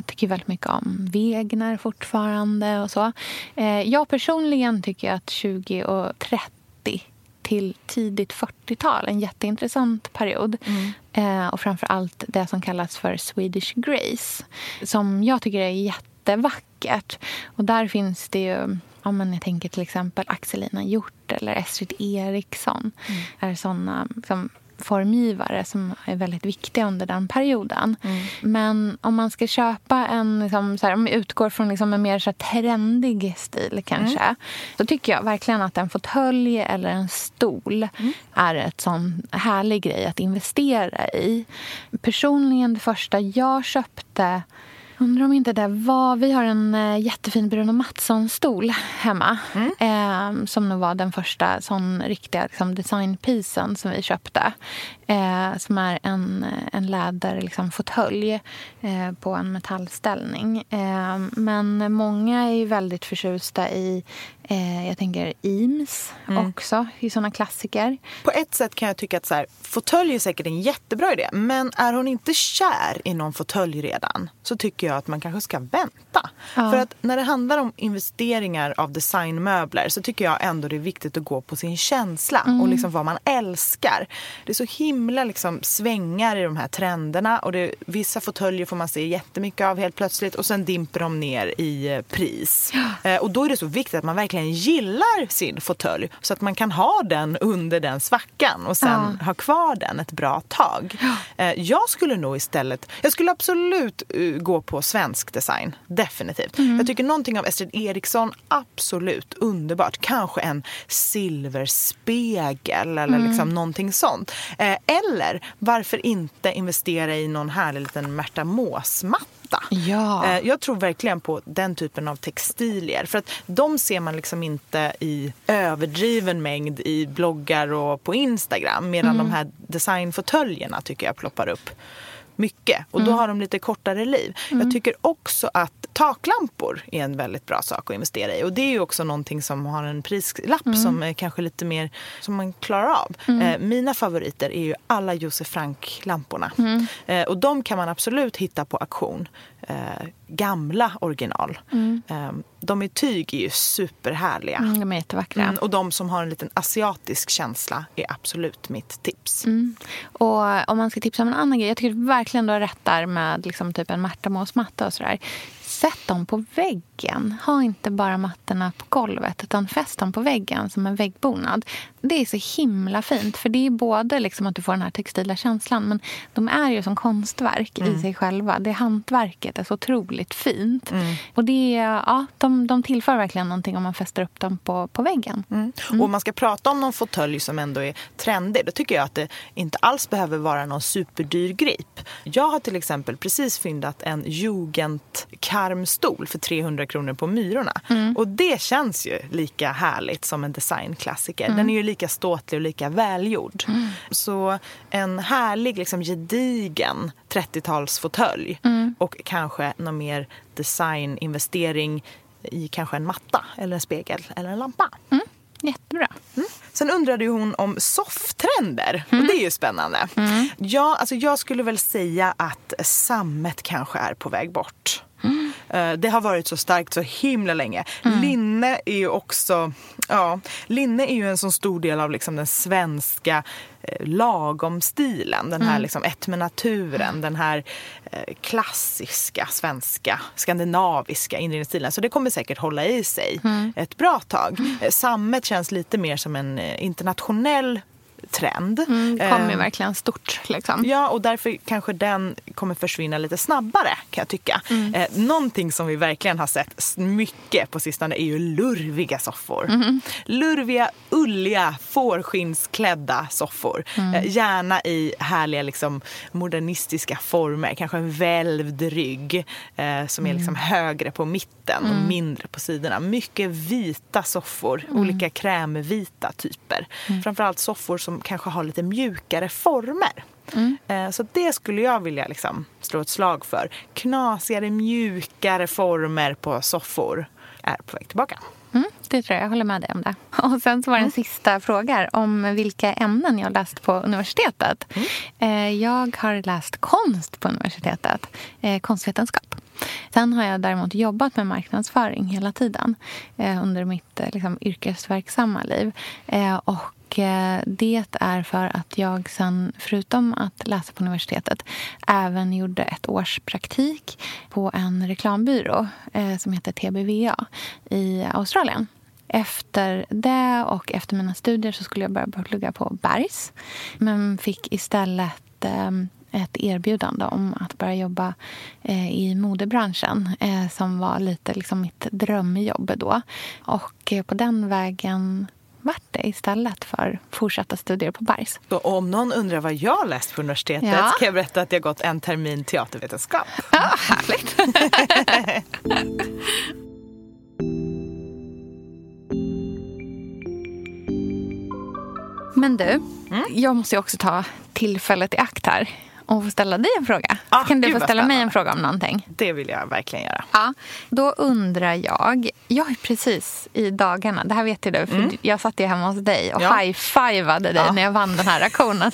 [SPEAKER 3] tycker väldigt mycket om Wegner fortfarande och så. Eh, jag personligen tycker att 20 och 30 till tidigt 40-tal, en jätteintressant period. Mm. Eh, och framför allt det som kallas för Swedish Grace, som jag tycker är jättevackert. Och där finns det ju Ja, men jag tänker till exempel Axelina Hjort eller Estrid Eriksson. Mm. är såna liksom, formgivare som är väldigt viktiga under den perioden. Mm. Men om man ska köpa en, liksom, så här, om vi utgår från liksom en mer så här, trendig stil kanske. Mm. Så tycker jag verkligen att en fåtölj eller en stol mm. är ett sån härlig grej att investera i. Personligen det första jag köpte Undrar om inte det var... Vi har en äh, jättefin Bruno Mattsson-stol hemma. Mm. Eh, som nog var den första sån riktiga liksom, designpisen som vi köpte. Eh, som är en, en läder liksom, eh, på en metallställning. Eh, men många är väldigt förtjusta i Eh, jag tänker Eames mm. också, i såna klassiker.
[SPEAKER 4] På ett sätt kan jag tycka att så här, fåtölj är säkert en jättebra idé. Men är hon inte kär i någon fåtölj redan så tycker jag att man kanske ska vänta. Ja. För att när det handlar om investeringar av designmöbler så tycker jag ändå det är viktigt att gå på sin känsla mm. och liksom vad man älskar. Det är så himla liksom svängar i de här trenderna och det, vissa fåtöljer får man se jättemycket av helt plötsligt och sen dimper de ner i eh, pris. Ja. Eh, och då är det så viktigt att man verkligen verkligen gillar sin fåtölj så att man kan ha den under den svackan och sen ha kvar den ett bra tag. Eh, jag skulle nog istället, jag skulle absolut uh, gå på svensk design, definitivt. Jag tycker någonting av Estrid Eriksson, absolut underbart. Kanske en silverspegel eller liksom någonting sånt. Eh, eller varför inte investera i någon härlig liten Märta Mås-matta?
[SPEAKER 3] Ja.
[SPEAKER 4] Eh, Jag tror verkligen på den typen av textilier. För att de ser man liksom inte i överdriven mängd i bloggar och på Instagram. Medan de här designfåtöljerna tycker jag ploppar upp mycket. Och då har de lite kortare liv. Jag tycker också att taklampor är en väldigt bra sak att investera i. Och det är ju också någonting som har en prislapp som är kanske lite mer som man klarar av. Eh, mina favoriter är ju alla Josef Frank-lamporna. Eh, och de kan man absolut hitta på auktion. Eh, gamla original. Eh, de i tyg är ju superhärliga.
[SPEAKER 3] Mm, de är jättevackra.
[SPEAKER 4] Mm, och de som har en liten asiatisk känsla är absolut mitt tips.
[SPEAKER 3] Och om man ska tipsa om en annan grej. Jag tycker verkligen du har rätt där med liksom typ en Märta Mås-matta och sådär. Sätt dem på väggen. Ha inte bara mattorna på golvet utan fäst dem på väggen som en väggbonad. Det är så himla fint för det är både liksom att du får den här textila känslan men de är ju som konstverk i sig själva. Det hantverket är så otroligt fint. Och det ja, de, de tillför verkligen någonting om man fäster upp dem på, på väggen.
[SPEAKER 4] Mm. Och om man ska prata om någon fåtölj som ändå är trendig, då tycker jag att det inte alls behöver vara någon superdyr grip. Jag har till exempel precis fyndat en Jugendkarmstol för 300 kronor på Myrorna. Och det känns ju lika härligt som en designklassiker. Den är ju lika ståtlig och lika välgjord. Så en härlig, liksom gedigen 30-talsfåtölj och kanske någon mer designinvestering i kanske en matta eller en spegel eller en lampa.
[SPEAKER 3] Jättebra.
[SPEAKER 4] Sen undrade ju hon om sofftrender. Och det är ju spännande. Ja, alltså jag skulle väl säga att sammet kanske är på väg bort. Eh, Det har varit så starkt så himla länge. Linne är ju också... Ja, linne är ju en så stor del av liksom den svenska eh, lagom-stilen. Den här liksom ett med naturen. Den här eh, klassiska svenska, skandinaviska inredningsstilen. Så det kommer säkert hålla i sig ett bra tag. Eh, Sammet känns lite mer som en eh, internationell trend.
[SPEAKER 3] Mm, det kommer
[SPEAKER 4] Eh,
[SPEAKER 3] verkligen stort. Liksom.
[SPEAKER 4] Ja, och därför kanske den kommer försvinna lite snabbare kan jag tycka.
[SPEAKER 3] Mm.
[SPEAKER 4] Eh, någonting som vi verkligen har sett mycket på sistone är ju lurviga soffor.
[SPEAKER 3] Mm-hmm.
[SPEAKER 4] Lurviga, ulliga, fårskinnsklädda soffor.
[SPEAKER 3] Mm.
[SPEAKER 4] Eh, gärna i härliga liksom, modernistiska former. Kanske en välvd rygg eh, som är
[SPEAKER 3] Mm.
[SPEAKER 4] liksom högre på mitten och mindre på sidorna. Mycket vita soffor,
[SPEAKER 3] Mm.
[SPEAKER 4] olika krämvita typer. Framförallt soffor som kanske har lite mjukare former.
[SPEAKER 3] Mm.
[SPEAKER 4] Eh, Så det skulle jag vilja liksom slå ett slag för. Knasigare, mjukare former på soffor är på väg tillbaka.
[SPEAKER 3] Mm, det tror jag. Jag håller med dig om det. Och sen så var det en sista fråga om vilka ämnen jag läst på universitetet. Eh, Jag har läst konst på universitetet, eh, konstvetenskap. Sen har jag däremot jobbat med marknadsföring hela tiden under mitt liksom, yrkesverksamma liv. Och Eh, det är för att jag sen, förutom att läsa på universitetet, även gjorde ett års praktik på en reklambyrå eh, som heter TBVA i Australien. Efter det och efter mina studier så skulle jag börja plugga på Bergs. Men fick istället eh, ett erbjudande om att börja jobba eh, i modebranschen eh, som var lite liksom mitt drömjobb då. Och eh, på den vägen vart det istället för fortsatta studier på Bergs.
[SPEAKER 4] Så om någon undrar vad jag läst på universitetet
[SPEAKER 3] Ja.
[SPEAKER 4] kan jag berätta att jag gått en termin teatervetenskap.
[SPEAKER 3] Ja, härligt. Men du, jag måste ju också ta tillfället i akt här och få ställa dig en fråga.
[SPEAKER 4] Ah,
[SPEAKER 3] kan du få ställa mig en fråga om någonting?
[SPEAKER 4] Det vill jag verkligen göra.
[SPEAKER 3] Ja, då undrar jag... Jag har precis i dagarna, det här vet ju du, för jag satt ju hemma hos dig och
[SPEAKER 4] Ja.
[SPEAKER 3] high-fivade dig
[SPEAKER 4] Ja.
[SPEAKER 3] när jag vann den här auktionen.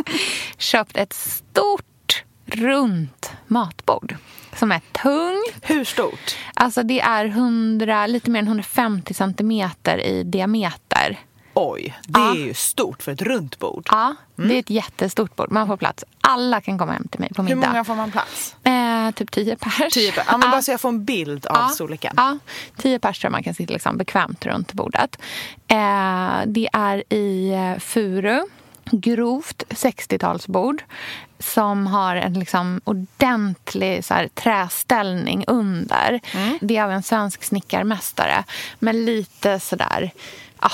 [SPEAKER 3] Köpt ett stort, runt matbord som är tungt.
[SPEAKER 4] Hur stort?
[SPEAKER 3] Alltså det är 100, lite mer än 150 centimeter i diameter.
[SPEAKER 4] Oj, det
[SPEAKER 3] Ja.
[SPEAKER 4] är ju stort för ett runt bord.
[SPEAKER 3] Ja, det är ett jättestort bord. Man får plats. Alla kan komma hem till mig på
[SPEAKER 4] Hur
[SPEAKER 3] middag.
[SPEAKER 4] många får man plats?
[SPEAKER 3] Eh, typ tio pers.
[SPEAKER 4] Tio per- ja, men Bara så jag får en bild av
[SPEAKER 3] Ja,
[SPEAKER 4] storleken.
[SPEAKER 3] Ja, tio pers tror jag man kan sitta liksom bekvämt runt bordet. Eh, det är i eh, furu, grovt 60-talsbord som har en liksom ordentlig så här, träställning under.
[SPEAKER 4] Mm.
[SPEAKER 3] Det är av en svensk snickarmästare med lite sådär... Vet,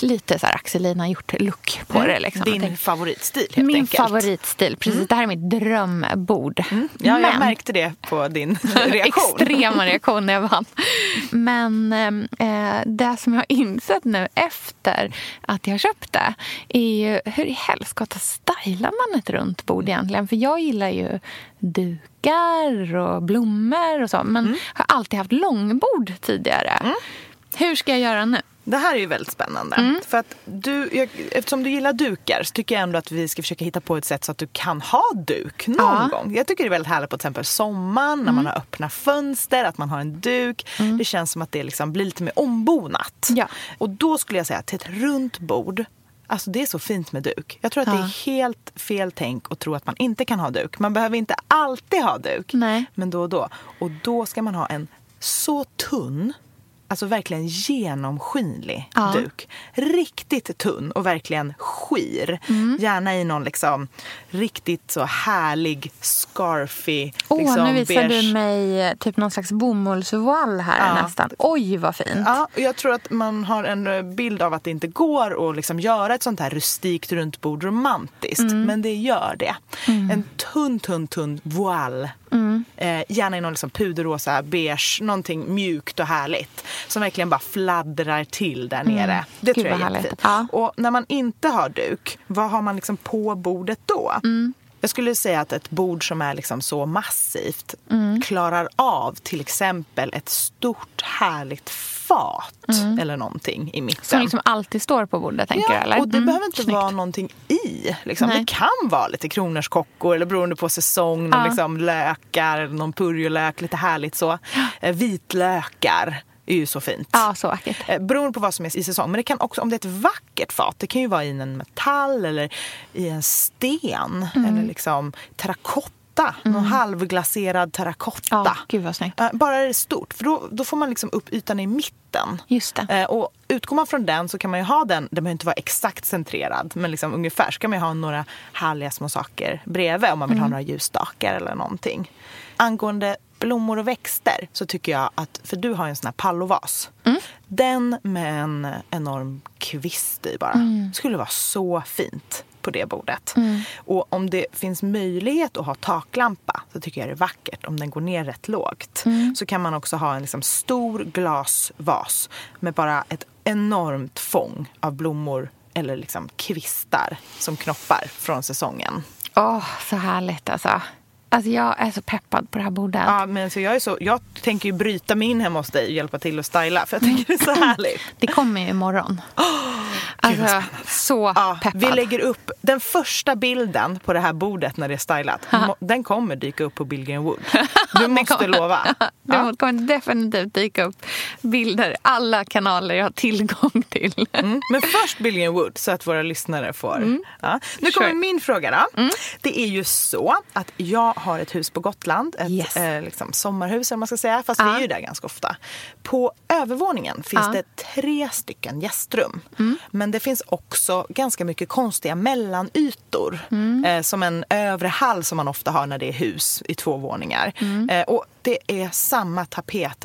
[SPEAKER 3] lite så här Axel Lina gjort-look på det. Liksom. Jag
[SPEAKER 4] Mm. Din
[SPEAKER 3] tänker-
[SPEAKER 4] favoritstil helt
[SPEAKER 3] Min
[SPEAKER 4] enkelt. Mm.
[SPEAKER 3] favoritstil. Precis, det här är mitt drömbord.
[SPEAKER 4] Ja, jag
[SPEAKER 3] Men-
[SPEAKER 4] märkte det på din reaktion.
[SPEAKER 3] extrema reaktion när jag vann. Men eh, det som jag har insett nu efter att jag köpte är ju hur i helskotta stylar man ett runt bord egentligen? För jag gillar ju dukar och blommor och så men
[SPEAKER 4] Mm.
[SPEAKER 3] har alltid haft långbord tidigare. Hur ska jag göra nu?
[SPEAKER 4] Det här är ju väldigt spännande.
[SPEAKER 3] Mm.
[SPEAKER 4] För att du, jag, eftersom du gillar dukar så tycker jag ändå att vi ska försöka hitta på ett sätt så att du kan ha duk någon
[SPEAKER 3] Ja. Mm.
[SPEAKER 4] gång. Jag tycker det är väldigt härligt på till exempel sommaren när man har öppna fönster, att man har en duk. Det känns som att det liksom blir lite mer ombonat.
[SPEAKER 3] Ja.
[SPEAKER 4] Och då skulle jag säga att till ett runt bord Alltså det är så fint med duk. Jag tror att det
[SPEAKER 3] Ja.
[SPEAKER 4] är helt fel tänk att tro att man inte kan ha duk. Man behöver inte alltid ha duk.
[SPEAKER 3] Nej.
[SPEAKER 4] Men då och då. Och då ska man ha en så tunn, alltså verkligen genomskinlig
[SPEAKER 3] Ja.
[SPEAKER 4] duk. Riktigt tunn och verkligen skir.
[SPEAKER 3] Mm.
[SPEAKER 4] Gärna i någon liksom riktigt så härlig, scarfy,
[SPEAKER 3] Åh,
[SPEAKER 4] liksom
[SPEAKER 3] nu visar
[SPEAKER 4] beige.
[SPEAKER 3] du mig eh, typ någon slags bomullsvoall här
[SPEAKER 4] Ja.
[SPEAKER 3] nästan. Oj, vad fint.
[SPEAKER 4] Ja, och jag tror att man har en eh, bild av att det inte går att liksom göra ett sånt här rustikt runt bord romantiskt.
[SPEAKER 3] Mm.
[SPEAKER 4] Men det gör det. En tunn, tunn, tunn voile.
[SPEAKER 3] Mm.
[SPEAKER 4] Eh, gärna i någon liksom puderrosa, beige, någonting mjukt och härligt. Som verkligen bara fladdrar till där nere. Det
[SPEAKER 3] Mm. Gud,
[SPEAKER 4] tror jag är jättefint.
[SPEAKER 3] Ja.
[SPEAKER 4] Och när man inte har duk, vad har man liksom på bordet då?
[SPEAKER 3] Mm.
[SPEAKER 4] Jag skulle säga att ett bord som är liksom så massivt
[SPEAKER 3] Mm.
[SPEAKER 4] klarar av till exempel ett stort härligt fat eller någonting i mitten.
[SPEAKER 3] Mm. Som liksom alltid står på bordet, tänker
[SPEAKER 4] ja,
[SPEAKER 3] du? Eller?
[SPEAKER 4] och det
[SPEAKER 3] Mm,
[SPEAKER 4] behöver inte
[SPEAKER 3] snyggt.
[SPEAKER 4] vara någonting i. Liksom. Det kan vara lite kronärtskockor eller beroende på säsong, någon
[SPEAKER 3] Ja.
[SPEAKER 4] liksom lökar, någon purjolök, lite härligt så. Eh, vitlökar är ju så fint.
[SPEAKER 3] Ja, så vackert.
[SPEAKER 4] Eh, Beroende på vad som är i säsong. Men det kan också, om det är ett vackert fat, det kan ju vara i en metall eller i en sten.
[SPEAKER 3] Mm.
[SPEAKER 4] Eller liksom terrakotta, någon halvglaserad terrakotta.
[SPEAKER 3] Ja, gud vad snyggt.
[SPEAKER 4] Eh, Bara är det stort, för då, då får man liksom upp ytan i mitten.
[SPEAKER 3] Just det.
[SPEAKER 4] Eh, Och utgår man från den så kan man ju ha den, den behöver inte vara exakt centrerad, men liksom ungefär så kan man ju ha några härliga små saker bredvid om man vill ha några ljusstakar eller någonting. Angående blommor och växter så tycker jag att, för du har ju en sån här pallovas. Den med en enorm kvist i bara, skulle vara så fint på det bordet. Och om det finns möjlighet att ha taklampa så tycker jag det är vackert om den går ner rätt lågt. Så kan man också ha en liksom stor glasvas med bara ett enormt fång av blommor eller liksom kvistar som knoppar från säsongen.
[SPEAKER 3] Åh, så härligt alltså. Alltså jag är så peppad på det här bordet.
[SPEAKER 4] Ja, men så jag, är så, jag tänker ju bryta mig in hemma hos dig och hjälpa till att styla för jag tycker det är så härligt.
[SPEAKER 3] Det kommer ju imorgon. alltså, så
[SPEAKER 4] Ja,
[SPEAKER 3] peppad.
[SPEAKER 4] vi lägger upp den första bilden på det här bordet när det är stylat. Mo- Den kommer dyka upp på Billgren Wood. Du måste
[SPEAKER 3] kommer-
[SPEAKER 4] lova.
[SPEAKER 3] Det
[SPEAKER 4] Ja.
[SPEAKER 3] kommer definitivt dyka upp bilder. Alla kanaler jag har tillgång till.
[SPEAKER 4] Mm. Men först Billgren Wood så att våra lyssnare får. Ja. Nu kommer
[SPEAKER 3] Sure.
[SPEAKER 4] min fråga då. Det är ju så att jag har ett hus på Gotland. Ett
[SPEAKER 3] Yes.
[SPEAKER 4] eh, liksom sommarhus eller man ska säga. Fast vi
[SPEAKER 3] Ja.
[SPEAKER 4] är ju där ganska ofta. På övervåningen finns.
[SPEAKER 3] Mm.
[SPEAKER 4] det tre stycken gästrum. Men det finns också ganska mycket konstiga mellanytor.
[SPEAKER 3] Mm.
[SPEAKER 4] Eh, som en övre hall som man ofta har när det är hus i två våningar.
[SPEAKER 3] Mm.
[SPEAKER 4] Eh, och det är samma tapet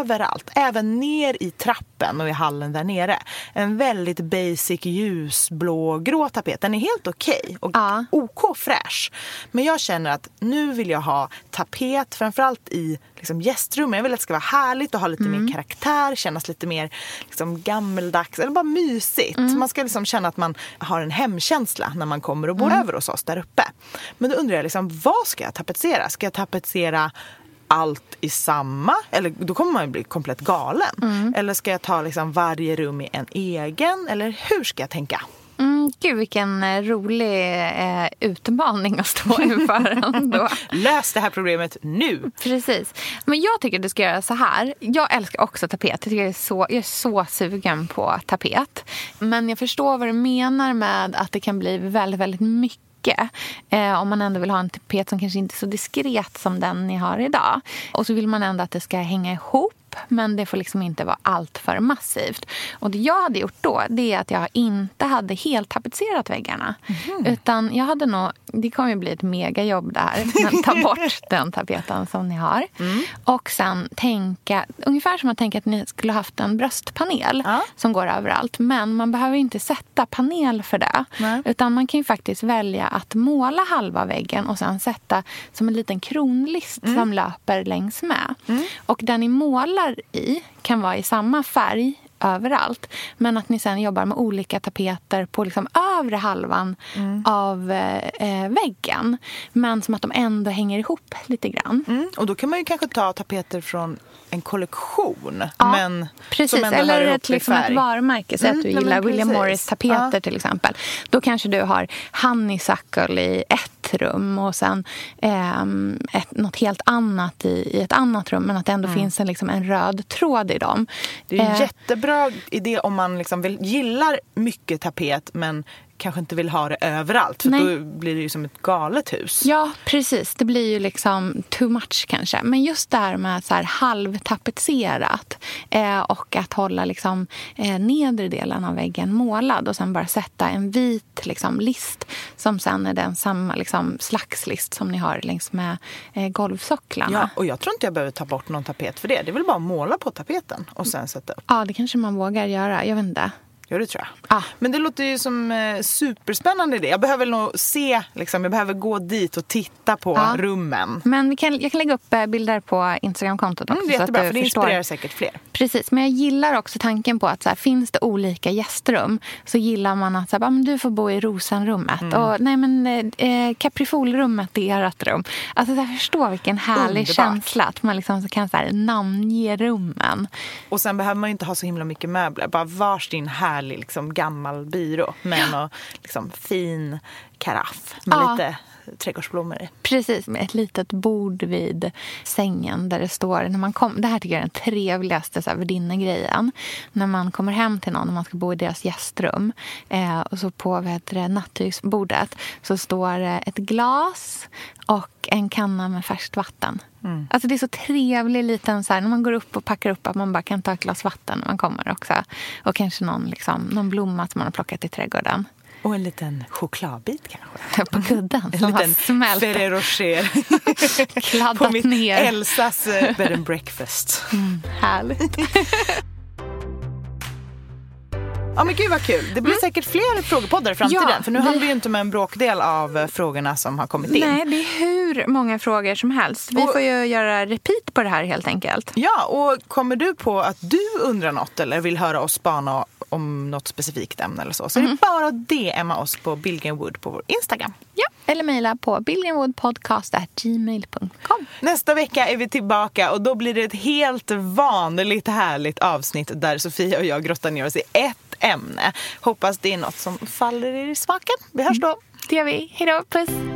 [SPEAKER 4] överallt, även ner i trappen och i hallen där nere. En väldigt basic ljusblågrå tapet. Den är helt okej och
[SPEAKER 3] Ja.
[SPEAKER 4] OK fräsch. Men jag känner att nu vill jag ha tapet, framförallt i liksom gästrummen. Jag vill att det ska vara härligt och ha lite mer karaktär, kännas lite mer liksom gammeldags eller bara mysigt. Man ska liksom känna att man har en hemkänsla när man kommer och bor över hos oss där uppe. Men då undrar jag, liksom, vad ska jag tapetsera? Ska jag tapetsera allt i samma? Eller då kommer man ju bli komplett galen. Eller ska jag ta liksom varje rum i en egen? Eller hur ska jag tänka?
[SPEAKER 3] Mm, Mm, gud, vilken eh, rolig eh, utmaning att stå inför ändå.
[SPEAKER 4] Lös det här problemet nu!
[SPEAKER 3] Precis. Men jag tycker du ska göra så här. Jag älskar också tapet. Jag, tycker jag, är så, jag är så sugen på tapet. Men jag förstår vad du menar med att det kan bli väldigt, väldigt mycket Eh, om man ändå vill ha en tapet som kanske inte är så diskret som den ni har idag. Och så vill man ändå att det ska hänga ihop men det får liksom inte vara allt för massivt. Och det jag hade gjort då, det är att jag inte hade helt tapetserat väggarna. Mm. Utan jag hade nog, det kommer ju bli ett megajobb där, men ta bort den tapeten som ni har. Mm. Och sen tänka, ungefär som att tänka att ni skulle haft en bröstpanel ja. som går överallt. Men man behöver inte sätta panel för det. Nej. Utan man kan ju faktiskt välja att måla halva väggen och sen sätta som en liten kronlist mm. som löper längs med. Mm. Och den ni målar i kan vara i samma färg överallt. Men att ni sen jobbar med olika tapeter på liksom övre halvan mm. av eh, väggen. Men som att de ändå hänger ihop lite grann.
[SPEAKER 4] Mm. Och då kan man ju kanske ta tapeter från en kollektion. Ja, men
[SPEAKER 3] precis. Eller ett, liksom ett varumärke. Säg mm, att du gillar William Morris-tapeter ja. till exempel. Då kanske du har honeysuckle i ett rum och sen eh, ett, något helt annat i, i ett annat rum. Men att det ändå mm. finns en, liksom, en röd tråd i dem.
[SPEAKER 4] Det är en eh. jättebra idé om man liksom vill, gillar mycket tapet men kanske inte vill ha det överallt. För Nej. då blir det ju som ett galet hus.
[SPEAKER 3] Ja, precis. Det blir ju liksom too much kanske. Men just det här med så här halvtapetserat eh, och att hålla liksom, eh, nedre delen av väggen målad och sen bara sätta en vit liksom, list som sen är den samma liksom, slagslist som ni har längs med eh, golvsocklarna.
[SPEAKER 4] Ja, och jag tror inte jag behöver ta bort någon tapet för det. Det är väl bara att måla på tapeten och sen sätta upp.
[SPEAKER 3] Ja, det kanske man vågar göra. Jag vet inte.
[SPEAKER 4] Ja, det tror jag. Ah. Men det låter ju som eh, superspännande idé. Jag behöver nog se, liksom, jag behöver gå dit och titta på ah. rummen.
[SPEAKER 3] Men vi kan, jag kan lägga upp eh, bilder på Instagramkontot också.
[SPEAKER 4] Mm, det är jättebra, för det förstår. inspirerar säkert fler.
[SPEAKER 3] Precis, men jag gillar också tanken på att så här, finns det olika gästrum så gillar man att så här, men du får bo i rosenrummet mm. och nej men eh, eh kaprifolrummet är ert rum. Alltså jag förstår vilken härlig Underbart. känsla att man liksom kan så här, namnge rummen.
[SPEAKER 4] Och sen behöver man inte ha så himla mycket möbler. Bara varsin härlig härlig liksom, gammal byrå med ja. en liksom, fin karaff med ja. lite trädgårdsblommor i.
[SPEAKER 3] Precis, med ett litet bord vid sängen där det står... När man kom, det här tycker jag är den trevligaste värdinnegrejen. När man kommer hem till någon och man ska bo i deras gästrum eh, och så på nattygsbordet så står ett glas och en kanna med färskt vatten. Mm. Alltså det är så trevlig liten, så här, när man går upp och packar upp, att man bara kan ta ett glas vatten när man kommer också. Och kanske någon, liksom, någon blomma som man har plockat i trädgården.
[SPEAKER 4] Och en liten chokladbit kanske?
[SPEAKER 3] På kudden
[SPEAKER 4] en liten. Ferrero Rocher.
[SPEAKER 3] Kladdat
[SPEAKER 4] På mitt
[SPEAKER 3] ner.
[SPEAKER 4] Elsas eh, bed and breakfast.
[SPEAKER 3] Mm, härligt.
[SPEAKER 4] Ja men gud vad kul. Det blir mm. säkert fler frågepoddar i framtiden. Ja, för nu vi... hann vi ju inte med en bråkdel av eh, frågorna som har kommit in.
[SPEAKER 3] Nej, det är hur många frågor som helst. Vi och... får ju göra repeat på det här helt enkelt.
[SPEAKER 4] Ja, och kommer du på att du undrar något eller vill höra oss spana om något specifikt ämne eller så, så mm. är det mm. bara att DMa oss på Billgrenwood på vår Instagram.
[SPEAKER 3] Ja, eller mejla på billgrenwoodpodcast.gmail.com.
[SPEAKER 4] Nästa vecka är vi tillbaka och då blir det ett helt vanligt härligt avsnitt där Sofia och jag grottar ner oss i ett ämne. Hoppas det är något som faller er i smaken. Vi hörs då.
[SPEAKER 3] Det gör vi. Hej då. Puss.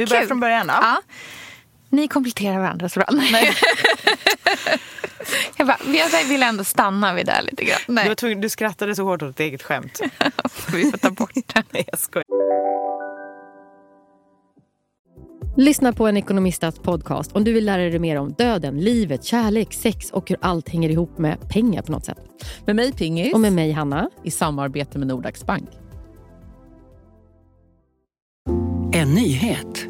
[SPEAKER 4] Vi börjar Kul. från början då.
[SPEAKER 3] Ja. Ni kompletterar varandra så bra. Nej. jag, bara, jag vill ändå stanna vid det lite grann.
[SPEAKER 4] Nej. Du, tvungen, du skrattade så hårt åt ditt eget skämt.
[SPEAKER 3] Vi får ta bort det.
[SPEAKER 4] Nej, jag skojar.
[SPEAKER 7] Lyssna på en ekonomistats podcast om du vill lära dig mer om döden, livet, kärlek, sex och hur allt hänger ihop med pengar på något sätt.
[SPEAKER 8] Med mig Pingis.
[SPEAKER 7] Och med mig Hanna.
[SPEAKER 8] I samarbete med Nordax Bank.
[SPEAKER 9] En nyhet.